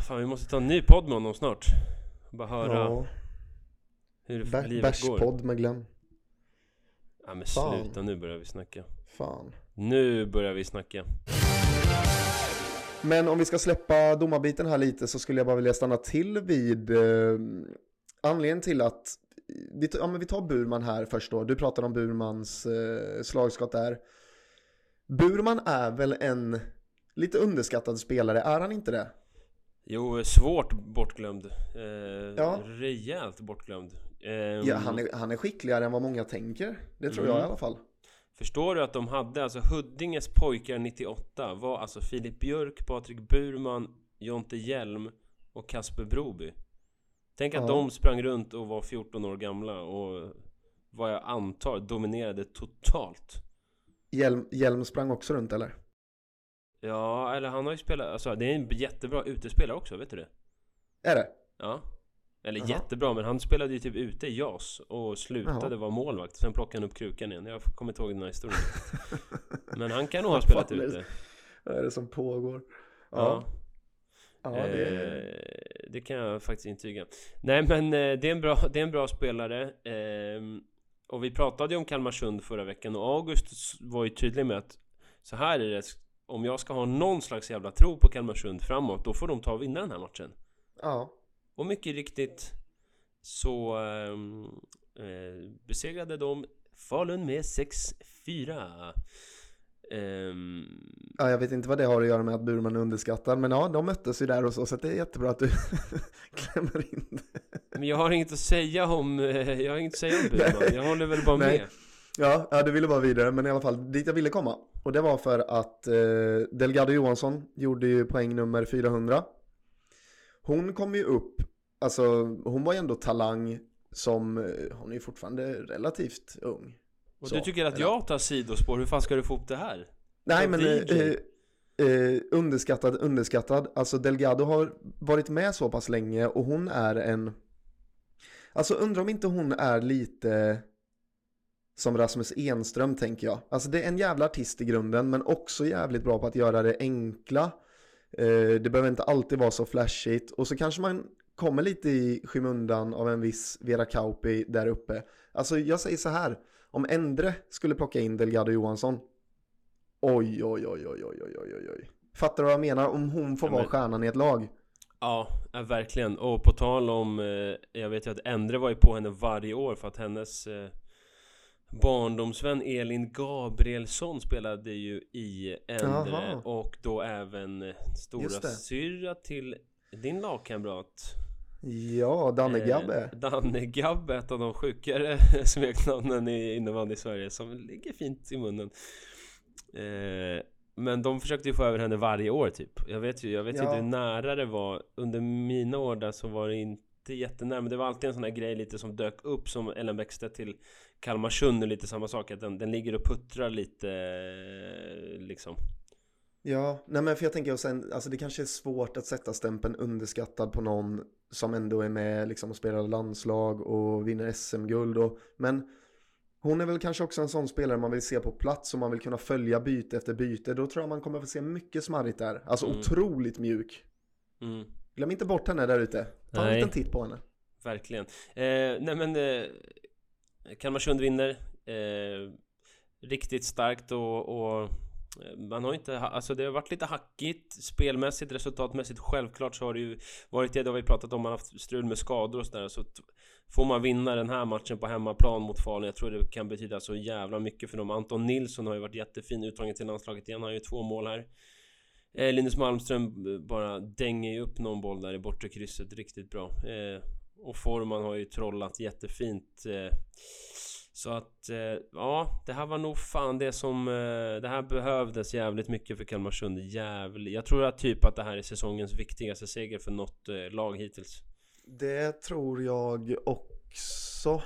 Fan vi måste ta en ny podd med honom snart. Bara höra Ja, hur bä- livet går. bärspodd med Glenn. Ja men Fan. sluta nu börjar vi snacka. Fan. Nu börjar vi snacka. Men om vi ska släppa domarbiten här lite så skulle jag bara vilja stanna till vid eh, anledningen till att vi, ja, men vi tar Burman här först då. Du pratade om Burmans eh, slagskott där. Burman är väl en lite underskattad spelare, är han inte det? Jo, svårt bortglömd eh, Ja. Rejält bortglömd eh, Ja, han, är, han är skickligare än vad många tänker. Det tror jag Mm. i alla fall. Förstår du att de hade, alltså Huddinges pojkar 98 var alltså Filip Björk, Patrik Burman, Jonte Hjelm och Kasper Broby Tänk att Ja. de sprang runt och var 14 år gamla och vad jag antar dominerade totalt Hjelm, Hjelm sprang också runt eller? Ja, eller han har ju spelat, alltså det är en jättebra utespelare också, vet du det? Är det? Ja Eller Jaha. jättebra, men han spelade ju typ ute i JAS och slutade Jaha. vara målvakt Sen plockade han upp krukan igen, jag kommer inte ihåg den här historien Men han kan nog ha spelat ute Vad är det som pågår? Ja, Ja, ja det. Eh, det kan jag faktiskt intyga Nej men eh, det, är en bra, det är en bra spelare ehm, Och vi pratade ju om Kalmarsund förra veckan och August var ju tydlig med att Så här är det Om jag ska ha någon slags jävla tro på Kalmarsund framåt Då får de ta och vinna den här matchen Ja. Och mycket riktigt Så ehm, eh, besegrade de Falun med 6-4 Ehm, Ja, jag vet inte vad det har att göra med att Burman är underskattad, men ja, de möttes ju där och så, så det är jättebra att du klämmer in det. Men jag har inget att säga om, eh, jag har inget att säga om Burman, jag håller väl bara Nej. med Ja, ja, du ville bara vidare, men i alla fall dit jag ville komma. Och det var för att eh, Delgado Johansson gjorde ju poäng nummer 400. Hon kom ju upp, alltså hon var ju ändå talang som, eh, hon är ju fortfarande relativt ung. Och Så, du tycker att jag tar sidospår, hur fan ska du få upp det här? Nej men DJ. eh, eh, underskattad, underskattad. Alltså Delgado har varit med så pass länge och hon är en Alltså undrar om inte hon är lite som Rasmus Enström tänker jag. Alltså det är en jävla artist i grunden men också jävligt bra på att göra det enkla. Eh, det behöver inte alltid vara så flashigt och så kanske man kommer lite i skymundan av en viss Vera Kauppi där uppe. Alltså jag säger så här, om Endre skulle plocka in Delgado Johansson Oj, oj, oj, oj, oj, oj, oj, oj. Fattar du vad jag menar? Om hon får Ja, vara men- stjärnan i ett lag. Ja, verkligen. Och på tal om, eh, jag vet ju att Endre var ju på henne varje år för att hennes eh, barndomsvän Elin Gabrielsson spelade ju i Endre Jaha. och då även eh, stora syrra till din lagkamrat Ja, Danne Eh, Gabbe. Danne Gabbe, ett av de sjukare smeknamnen i innebandy i Sverige som ligger fint i munnen. Eh, men de försökte ju få över henne varje år typ. Jag vet ju, jag vet Ja. inte hur nära det var. Under mina år där så var det inte jättenära. Men det var alltid en sån här grej lite som dök upp som Ellen Bäckstedt till Kalmarsund och lite samma sak. Att den, den ligger och puttrar lite liksom. Ja, nej men för jag tänker och sen, alltså det kanske är svårt att sätta stämpeln underskattad på någon som ändå är med liksom och spelar landslag och vinner SM-guld och, men hon är väl kanske också en sån spelare man vill se på plats och man vill kunna följa byte efter byte. Då tror jag man kommer att få se mycket smarrigt där. Alltså Mm. otroligt mjuk. Mm. Glöm inte bort henne där ute. Ta en Nej. liten titt på henne. Verkligen. Eh, nej men eh, Kalmarsund vinner. Eh, riktigt starkt och, och man har inte, alltså det har varit lite hackigt spelmässigt, resultatmässigt. Självklart så har det ju varit det, det har vi pratat om, man har haft strul med skador och sådär. Så får man vinna den här matchen på hemmaplan mot Falun, jag tror det kan betyda så jävla mycket för dem. Anton Nilsson har ju varit jättefin, uttagen till landslaget igen, han har ju två mål här. Eh, Linus Malmström eh, bara dänger ju upp någon boll där i bortre krysset riktigt bra. Eh, och Forman har ju trollat jättefint. Eh, så att, eh, ja, det här var nog fan det som... Eh, det här behövdes jävligt mycket för Kalmarsund. Jävligt. Jag tror att typ att det här är säsongens viktigaste seger för något eh, lag hittills. Det tror jag också.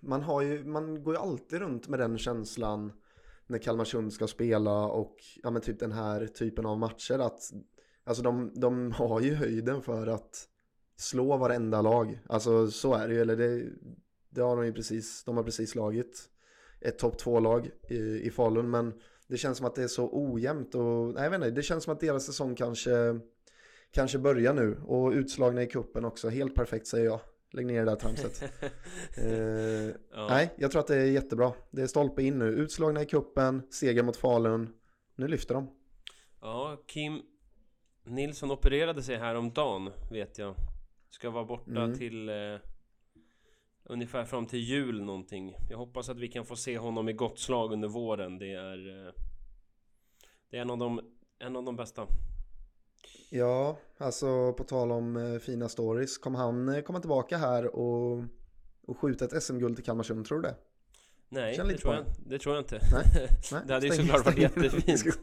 Man, har ju, man går ju alltid runt med den känslan när Kalmarsund ska spela och ja, men typ den här typen av matcher att alltså de, de har ju höjden för att slå varenda lag. Alltså så är det ju, eller det, det har de ju precis, de har precis slagit ett topp två lag i, i Falun men det känns som att det är så ojämnt och nej, jag vet inte, det känns som att deras säsong kanske kanske börjar nu och utslagna i kuppen också, helt perfekt säger jag. Lägg ner det där tramset. eh, Ja. Nej, jag tror att det är jättebra. Det är stolpe in nu. Utslagna i kuppen, seger mot Falun. Nu lyfter de. Ja, Kim Nilsson opererade sig häromdagen, vet jag. Ska vara borta Mm. till... Eh, ungefär fram till jul någonting. Jag hoppas att vi kan få se honom i gott slag under våren. Det är... Eh, det är en av de, en av de bästa. Ja, alltså på tal om eh, fina stories. Kommer han eh, komma tillbaka här och, och skjuta ett SM-guld till Kalmarsund, tror du det? Nej, det tror, jag, det tror jag inte. Nej, Nej, det hade ju såklart varit jättefint.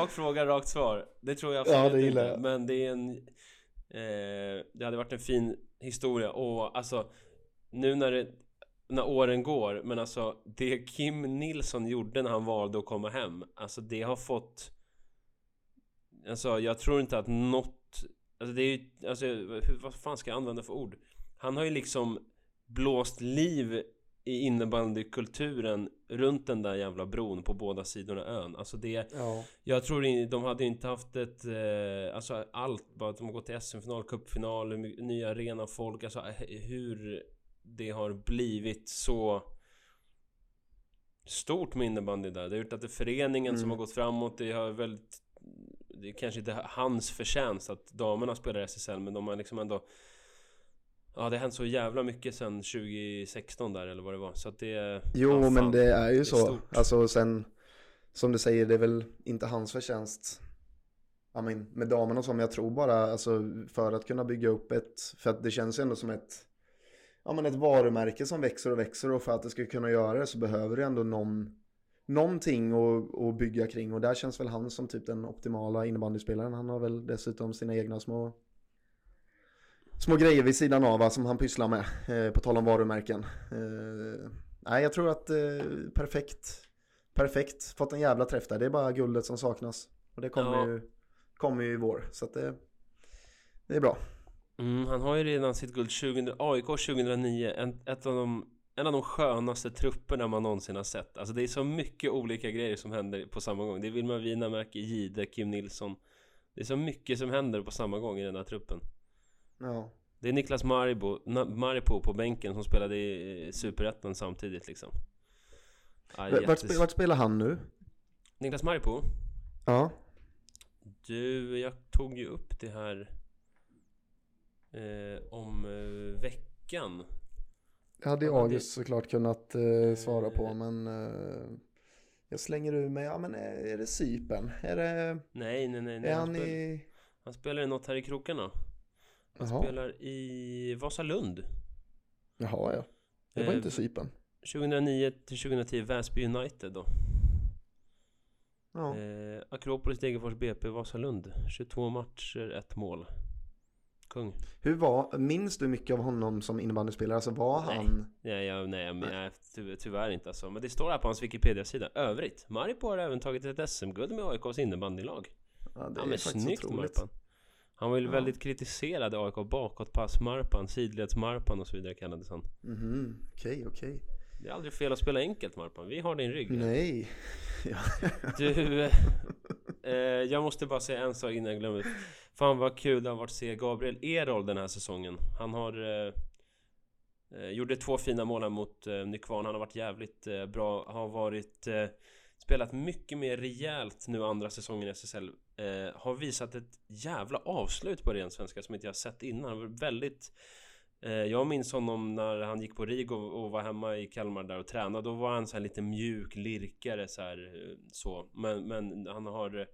rak fråga, rakt svar. Det tror jag Ja, absolut det gillar inte. Men det är en... Eh, det hade varit en fin historia och alltså nu när det, när åren går, men alltså det Kim Nilsson gjorde när han valde att komma hem, alltså det har fått... Alltså jag tror inte att något... Alltså det är ju, alltså hur, vad fan ska jag använda för ord? Han har ju liksom blåst liv i innebandykulturen runt den där jävla bron på båda sidorna ön. Alltså det... Ja, Jag tror de hade inte haft ett... Eh, alltså allt, bara att de har gått till SM-final, cupfinal, nya arena, folk, alltså eh, hur det har blivit så stort med innebandy där. Det har gjort att det är föreningen som Mm. har gått framåt, det har väldigt... Det är kanske inte hans förtjänst att damerna spelar SSL, men de har liksom ändå... Ja, det har hänt så jävla mycket sen 2016 där, eller vad det var. Så att det... jo ja, men det är ju är så. stort. Alltså sen, som du säger, det är väl inte hans förtjänst. Ja, men med damerna men jag tror bara, alltså för att kunna bygga upp ett, för att det känns ju ändå som ett, ja men ett varumärke som växer och växer och för att det ska kunna göra det så behöver det ändå någon, någonting att, att bygga kring och där känns väl han som typ den optimala innebandyspelaren. Han har väl dessutom sina egna små små grejer vid sidan av va, som han pysslar med, eh, på tal om varumärken. Eh, nej, jag tror att eh, perfekt, perfekt, fått en jävla träff där. Det är bara guldet som saknas. Och det kommer, Ja. ju, kommer ju i vår, så att det, det är bra. Mm, han har ju redan sitt guld 2000, AIK 2009 en, ett av de, en av de skönaste trupperna man någonsin har sett Alltså det är så mycket olika grejer som händer på samma gång Det är Wilma Winamäki, Jihde, Kim Nilsson Det är så mycket som händer på samma gång i den här truppen Ja. Det är Niklas Maribo, Maripo på bänken som spelade i eh, Superettan samtidigt liksom ja, Vart, jättes- vart spelar han nu? Niklas Maripo? Ja. Du, jag tog ju upp det här eh, om eh, veckan Det hade ju August såklart kunnat eh, svara på, men eh, jag slänger ur mig, ja men är, är det Sypen? Är det, Nej, nej, nej, nej. är Han, han spel, i... han spelar i något här i krokarna. Han Jaha, spelar i Vasalund. jaha ja. Det var Eh, inte Sypen. 2009 till 2010 Väsby United då. Ja. Eh, Akropolis, Degerfors, BP, Vasalund. 22 matcher, ett mål. Kung. Hur var, minns du mycket av honom som innebandyspelare? Alltså var Nej. han... Nej, jag, nej, men, nej ty, tyvärr inte alltså. Men det står här på hans Wikipedia-sida. Övrigt. Maripo har även tagit ett SM-guld med AIKs innebandylag. Ja, det Ja är men faktiskt snyggt otroligt. Han var ju Ja. väldigt kritiserad i AIK. Bakåtpass Marpan, sidleds Marpan och så vidare kallades han. Mhm, okej, okej. Det är aldrig fel att spela enkelt Marpan. Vi har din rygg. Nej. Ja. Du, eh, jag måste bara säga en sak innan jag glömmer. Fan vad kul det har varit att se Gabriel Erol den här säsongen. Han har... Eh, Eh, gjorde två fina mål här mot eh, Nykvarn. Han har varit jävligt eh, bra. Har varit eh, spelat mycket mer rejält nu andra säsongen i SSL. Eh, har visat ett jävla avslut på ren svenska som inte jag sett innan. Väldigt eh, jag minns honom när han gick på RIG och, och var hemma i Kalmar där och tränade. Då var han så här lite mjuk lirkare så här eh, så. Men, men han har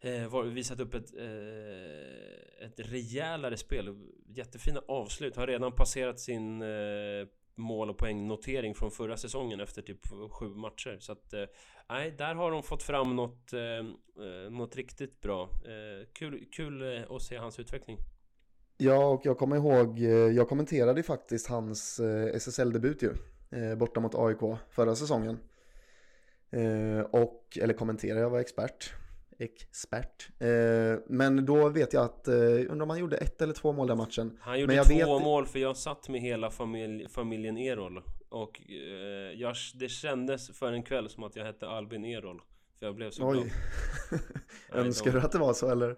eh, var, visat upp ett, eh, ett rejälare spel. Jättefina avslut. Har redan passerat sin eh, mål och poängnotering från förra säsongen efter typ sju matcher. Så att eh, nej, där har de fått fram något, eh, eh något riktigt bra. Eh, kul, kul eh, att se hans utveckling. Ja, och jag kommer ihåg, eh, jag kommenterade faktiskt hans eh, SSL-debut ju, eh, borta mot AIK förra säsongen. Eh, och, eller kommenterade, jag var expert. Expert. Eh, men då vet jag att, eh, undrar om han gjorde ett eller två mål den matchen. Han gjorde två vet- mål för jag satt med hela familj, familjen Erol. Och eh, jag, det kändes för en kväll som att jag hette Albin Erol. För jag blev så glad. Oj. Nej, Önskar du att det var så eller?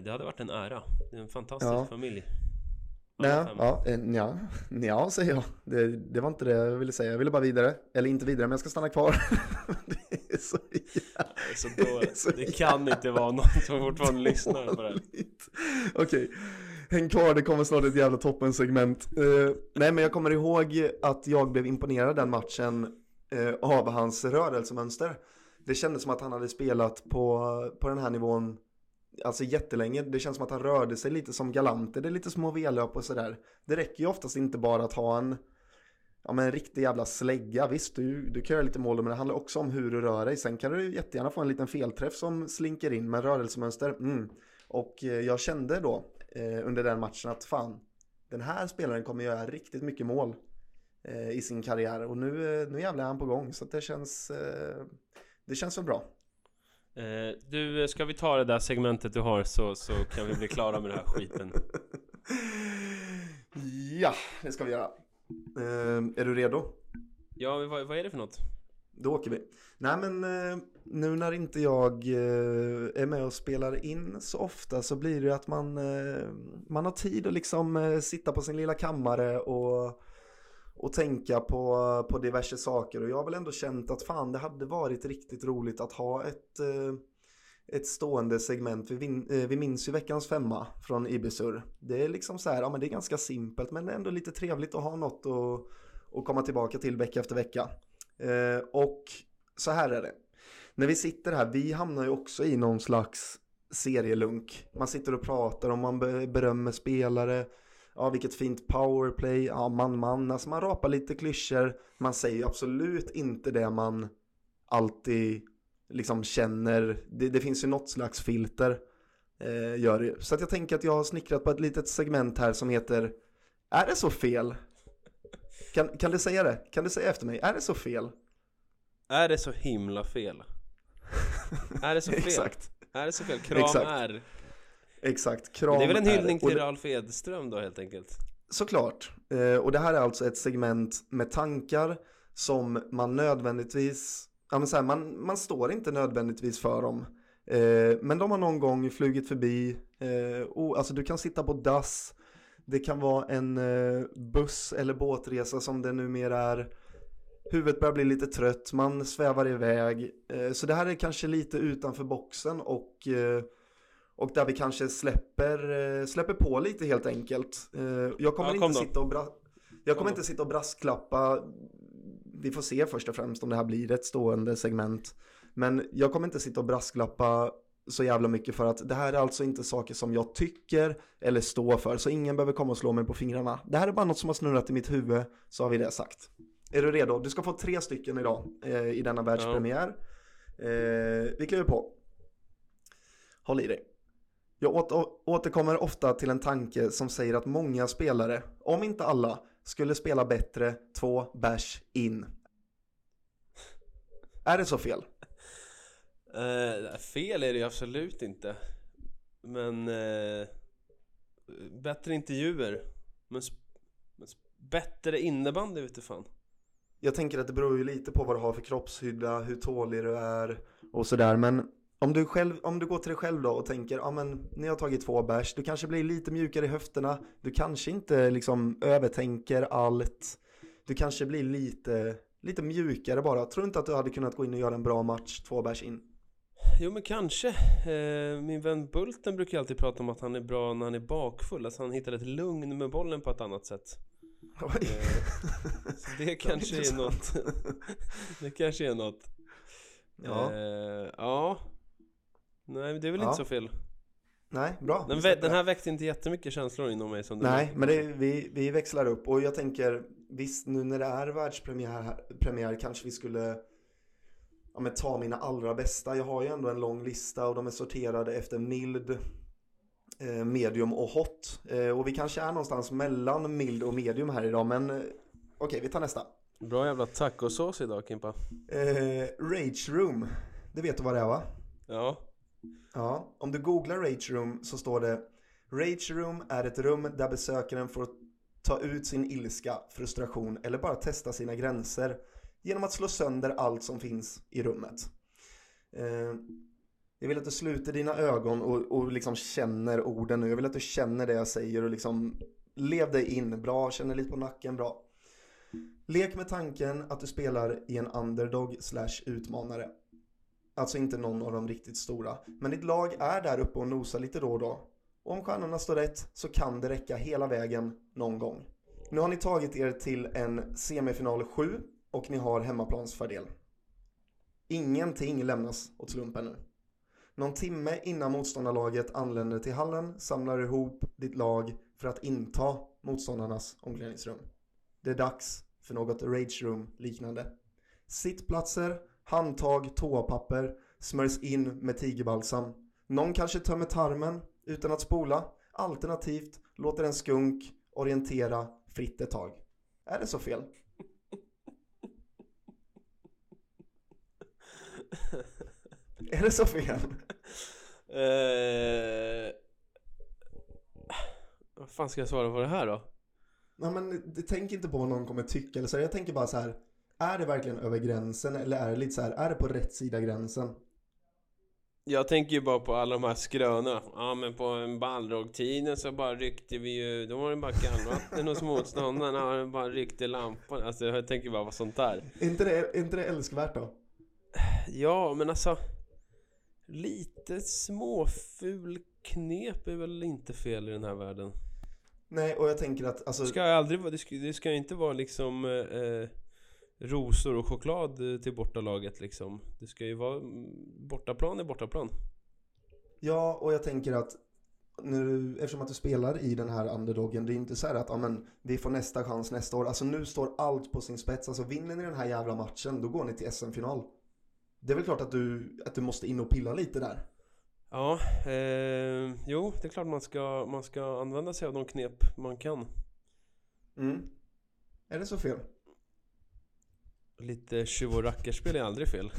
Det hade varit en ära. Det är en fantastisk Ja. familj. Nej, fem. ja, eh, nja säger jag. Det, det var inte det jag ville säga. Jag ville bara vidare. Eller inte vidare, men jag ska stanna kvar. det är så jävla Det, är så Det dåligt. så det kan inte vara någon som fortfarande lyssnar på det här. dåligt. Okej, häng kvar, det kommer snart ett jävla toppensegment. Uh, nej, men jag kommer ihåg att jag blev imponerad den matchen eh, av hans rörelsemönster. Det kändes som att han hade spelat på, på den här nivån Alltså jättelänge, det känns som att han rörde sig lite som galanter, det är lite små V-löp och sådär. Det räcker ju oftast inte bara att ha en, ja men en riktig jävla slägga. Visst, du, du kan göra lite mål men det handlar också om hur du rör dig. Sen kan du jättegärna få en liten felträff som slinker in med rörelsemönster. Mm. Och eh, jag kände då eh, under den matchen att fan, den här spelaren kommer göra riktigt mycket mål eh, i sin karriär. Och nu, eh, nu jävlar är han på gång, så att det känns, eh, det känns så bra. Eh, du, ska vi ta det där segmentet du har så, så kan vi bli klara med den här skiten. Ja, det ska vi göra. Eh, är du redo? Ja, vad, vad är det för något? Då åker vi. Nej men eh, nu när inte jag eh, är med och spelar in så ofta så blir det ju att man, eh, man har tid att liksom sitta på sin lilla kammare och, och tänka på, på diverse saker. Och jag har väl ändå känt att fan det hade varit riktigt roligt att ha ett, eh, ett stående segment. Vi, vin, eh, vi minns ju veckans femma från Ibisur. Det är liksom så här, ja men det är ganska simpelt men ändå lite trevligt att ha något att, att komma tillbaka till vecka efter vecka. Eh, och så här är det. När vi sitter här, vi hamnar ju också i någon slags serielunk. Man sitter och pratar och man berömmer spelare. Ja, vilket fint powerplay. Ja, man, man. Alltså man rapar lite klyschor. Man säger ju absolut inte det man alltid liksom känner. Det, det finns ju något slags filter. Eh, gör det. Så att jag tänker att jag har snickrat på ett litet segment här som heter Är det så fel? Kan, kan du säga det? Kan du säga efter mig? Är det så fel? Är det så himla fel? Är det så fel? Exakt. Är det så fel? Kram Exakt. är... Exakt, kram Det är väl en hyllning till Ralf Edström då helt enkelt? Såklart. Eh, och det här är alltså ett segment med tankar som man nödvändigtvis, ja men så här, man, man står inte nödvändigtvis för dem. Eh, men de har någon gång flugit förbi, och, alltså du kan sitta på dass, det kan vara en buss eller båtresa som det numera är. Huvudet börjar bli lite trött, man svävar iväg. Så det här är kanske lite utanför boxen och och där vi kanske släpper, eh, släpper på lite helt enkelt. Eh, Jag kommer, Ja, kom inte, då. sitta och bra- jag kommer inte sitta och brasklappa. Vi får se först och främst om det här blir ett stående segment. Men jag kommer inte sitta och brasklappa så jävla mycket för att det här är alltså inte saker som jag tycker eller står för. Så ingen behöver komma och slå mig på fingrarna. Det här är bara något som har snurrat i mitt huvud, så har vi det sagt. Är du redo? Du ska få tre stycken idag eh, i denna världspremiär. Eh, vi kliver på. Håll i dig. Jag åter, återkommer ofta till en tanke som säger att många spelare, om inte alla, skulle spela bättre två bärs in. Är det så fel? Eh, fel är det ju absolut inte. Men... Eh, bättre intervjuer. Men, men bättre innebandy ute fan. Jag tänker att det beror ju lite på vad du har för kroppshydda, hur tålig du är och sådär. Men Om du, själv, om du går till dig själv då och tänker, ja men ni har tagit två bärs, du kanske blir lite mjukare i höfterna, du kanske inte liksom övertänker allt, du kanske blir lite, lite mjukare bara. Tror du inte att du hade kunnat gå in och göra en bra match två bärs in? Jo men kanske. Eh, min vän Bulten brukar alltid prata om att han är bra när han är bakfull. Alltså han hittar ett lugn med bollen på ett annat sätt. Oj. Eh, så det kanske är Intressant. något. det kanske är något. Ja, Eh, ja. Nej det är väl Ja. inte så fel. nej, bra. Den, den här väckte inte jättemycket känslor inom mig som Nej, men det, vi, vi växlar upp och jag tänker visst nu när det är världspremiär premiär kanske vi skulle ja, men ta mina allra bästa. Jag har ju ändå en lång lista och de är sorterade efter mild, eh, medium och hot. Eh, och vi kanske är någonstans mellan mild och medium här idag men eh, okej vi tar nästa. Bra jävla tacosås idag Kimpa. Eh, Rage Room, det vet du vad det är va? Ja. Ja, om du googlar Rage Room så står det Rage Room är ett rum där besökaren får ta ut sin ilska, frustration eller bara testa sina gränser genom att slå sönder allt som finns i rummet. Eh, jag vill att du sluter dina ögon och, och liksom känner orden nu. Jag vill att du känner det jag säger och liksom lev dig in. Bra, känner lite på nacken, bra. Lek med tanken att du spelar i en underdog slash utmanare. Alltså inte någon av de riktigt stora. Men ditt lag är där uppe och nosar lite då och då. Och om stjärnorna står rätt så kan det räcka hela vägen någon gång. Nu har ni tagit er till en semifinal 7 och ni har hemmaplansfördel. Ingenting lämnas åt slumpen nu. Någon timme innan motståndarlaget anländer till hallen samlar du ihop ditt lag för att inta motståndarnas omklädningsrum. Det är dags för något rage room liknande. Sittplatser, handtag, toapapper smörjs in med tigerbalsam. Någon kanske tömmer tarmen utan att spola. Alternativt låter en skunk orientera fritt ett tag. Är det så fel? Är det så fel? Eh... Vad fan ska jag svara på det här då? Ja, men det, tänk inte på vad någon kommer tycka eller så. Jag tänker bara så här. Är det verkligen över gränsen eller är det lite så här, är det på rätt sida gränsen? Jag tänker ju bara på alla de här skrönorna. Ja men på en ballrogtiden så bara ryckte vi ju, då var det bara kallvatten hos motståndarna, det bara ryckte lampan. Alltså jag tänker bara på sånt där. Är inte det, är inte det älskvärt då? Ja men alltså, lite småful knep är väl inte fel i den här världen. Nej, och jag tänker att alltså, Det ska aldrig vara, det ska, det ska inte vara liksom eh, eh, rosor och choklad eh, till bortalaget liksom. Det ska ju vara, mm, bortaplan är bortaplan. Ja, och jag tänker att nu, eftersom att du spelar i den här underdogen, det är inte så här att ja, men, vi får nästa chans nästa år. Alltså nu står allt på sin spets. Alltså vinner ni den här jävla matchen, då går ni till SM-final. Det är väl klart att du, att du måste in och pilla lite där. Ja, eh, jo det är klart man ska, man ska använda sig av de knep man kan. Mm. Är det så fel? Lite tjuv och rackarspel är aldrig fel.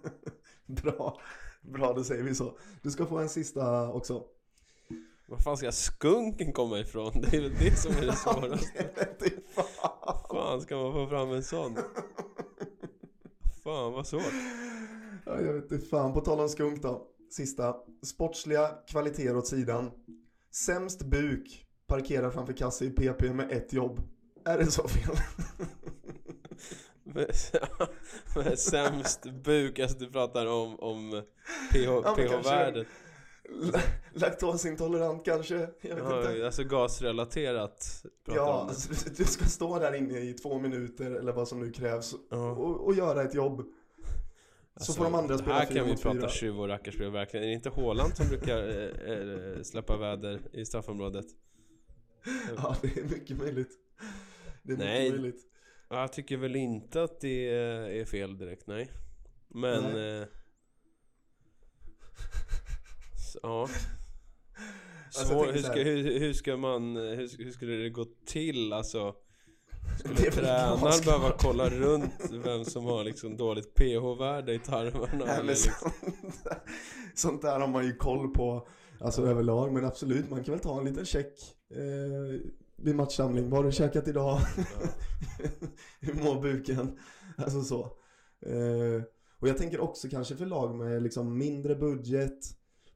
Bra. Bra, då säger vi så. Du ska få en sista också. Var fan ska skunken komma ifrån? Det är väl det som är det svåraste. Fan. fan ska man få fram en sån? Fan vad svårt. Ja, jag vet inte fan. På tal om skunk då. Sista. Sportsliga kvaliteter åt sidan. Sämst buk. Parkerar framför kasse i PP med ett jobb. Är det så fel? Med, med sämst buk, alltså du pratar om, om pH-värdet. La- Laktosintolerant kanske? Jag vet inte. Ja, alltså gasrelaterat Ja, alltså, du ska stå där inne i två minuter eller vad som nu krävs Ja. och, och göra ett jobb. så får de andra spela Här kan vi prata tjuv och rackarspel verkligen. Är det inte Håland som brukar eh, släppa väder i straffområdet? Ja, det är mycket möjligt. Det är Nej. mycket möjligt. Ja, Jag tycker väl inte att det är fel direkt, nej. Men... Nej. Eh, ja. Alltså, jag Svår, tänker hur, så ska, hur, hur ska man... Hur, hur skulle det gå till? Alltså... Skulle tränaren behöva kolla runt vem som har liksom dåligt pH-värde i tarmarna? Nej, eller liksom? sånt, där, sånt där har man ju koll på Alltså överlag, men absolut, man kan väl ta en liten check eh, vid matchsamling. Vad har du käkat idag? Hur mår buken? Alltså så. Eh, Och jag tänker också kanske för lag med liksom mindre budget.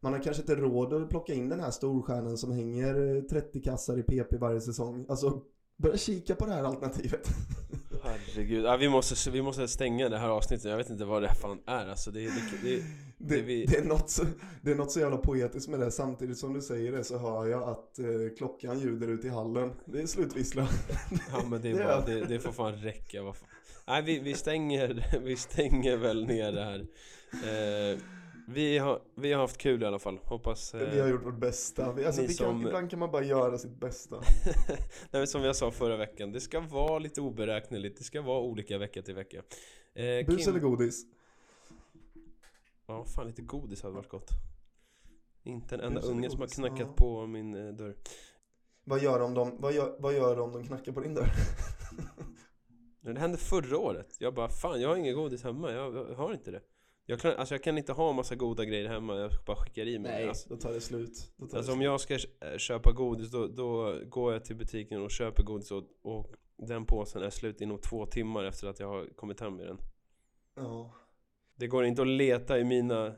Man har kanske inte råd att plocka in den här storstjärnan som hänger eh, 30 kassar i PP varje säsong. Alltså, börja kika på det här alternativet. Herregud, ja, vi, måste, vi måste stänga det här avsnittet, jag vet inte vad det fan är alltså det, det, det, Det, vi- det, är något så, det är något så jävla poetiskt med det. Samtidigt som du säger det så hör jag att eh, klockan ljuder ut i hallen. Det är slutvissla. Ja men det, är bara, det, det får fan räcka, vad fan. Nej vi, vi stänger, vi stänger väl ner det här eh, vi, har, vi har haft kul i alla fall, hoppas eh, Vi har gjort vårt bästa. Vi, alltså, vi kan, som- Ibland kan man bara göra sitt bästa. Nej, men som jag sa förra veckan, det ska vara lite oberäkneligt, det ska vara olika vecka till vecka eh, Bus eller godis? Ja, fan lite godis hade varit gott Inte en enda unge som har knackat ja. på min eh, dörr Vad gör de, de, vad gör, vad gör om de knackar på din dörr? Det hände förra året, jag bara fan jag har inget godis hemma, jag, jag har inte det jag kan, alltså jag kan inte ha massa goda grejer hemma, jag bara skickar i mig det, alltså. då tar det slut. Tar Alltså det om slut. jag ska eh, köpa godis då, då går jag till butiken och köper godis och, och den påsen är slut inom två timmar efter att jag har kommit hem med den Ja. Det går inte att leta i mina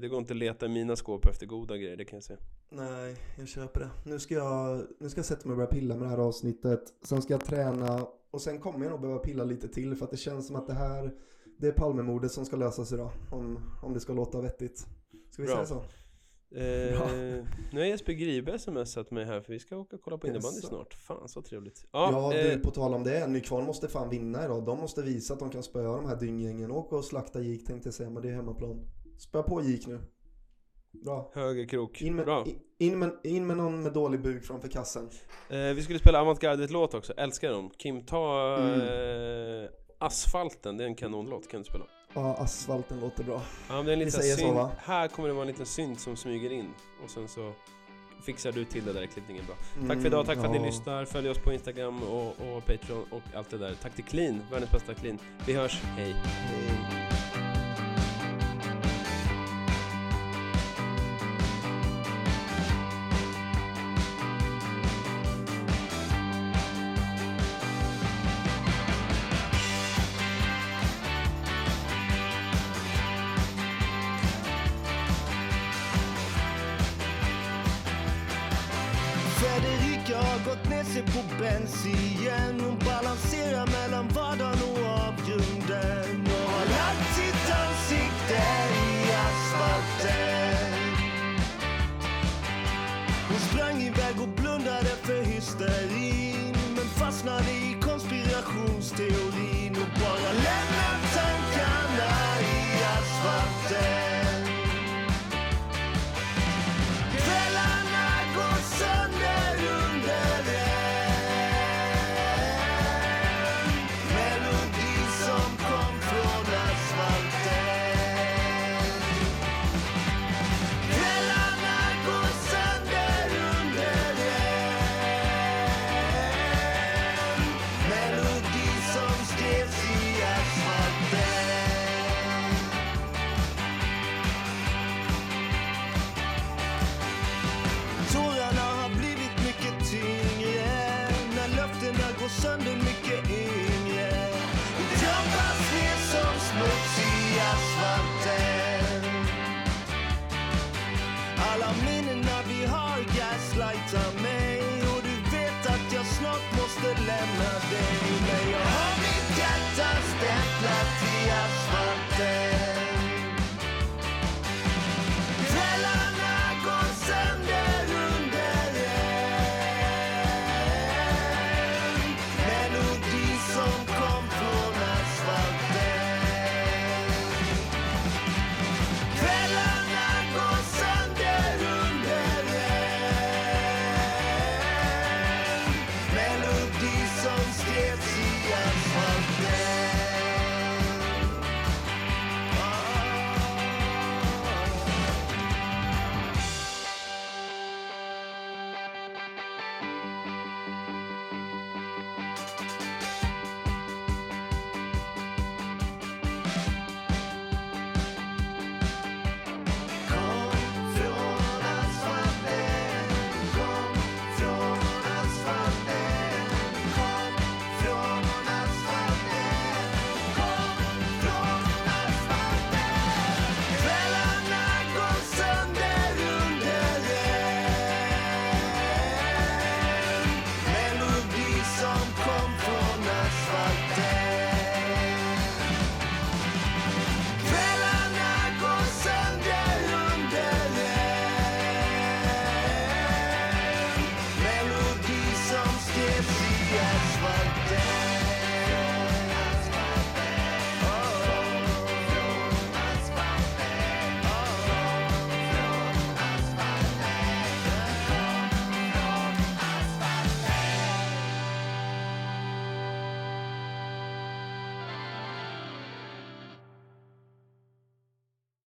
Det går inte att leta i mina skåp efter goda grejer, det kan jag säga Nej, jag köper det. Nu ska jag, nu ska jag sätta mig och börja pilla med det här avsnittet. Sen ska jag träna och sen kommer jag nog behöva pilla lite till för att det känns som att det här det är Palmemordet som ska lösas idag. Om, om det ska låta vettigt. Ska vi Bra. säga så? eh. Nu har Jesper Gribe smsat mig här för vi ska åka och kolla på innebandy snart Fan så trevligt Ja, eh, du, på tal om det. Nykvarn måste fan vinna idag. De måste visa att de kan spöa de här dynggängen. Åk och slakta Gik tänkte jag säga, men det är hemmaplan. Spö på Gik nu. Bra. Höger krok, In med, bra in, in, med, in med någon med dålig buk framför kassen. eh, Vi skulle spela Avantgarde-låt också, älskar dem Kim, ta Mm. Asfalten, det är en kanonlåt, kan du spela? Ja, asfalten låter bra. Ja, men det är en liten så, synt. va? Här kommer det vara en liten synt som smyger in och sen så fixar du till det där i klippningen bra. Tack Mm, för idag, tack för att ni ja. lyssnar. Följ oss på Instagram och, och Patreon och allt det där. Tack till Clean, världens bästa Clean. Vi hörs, hej! Hej.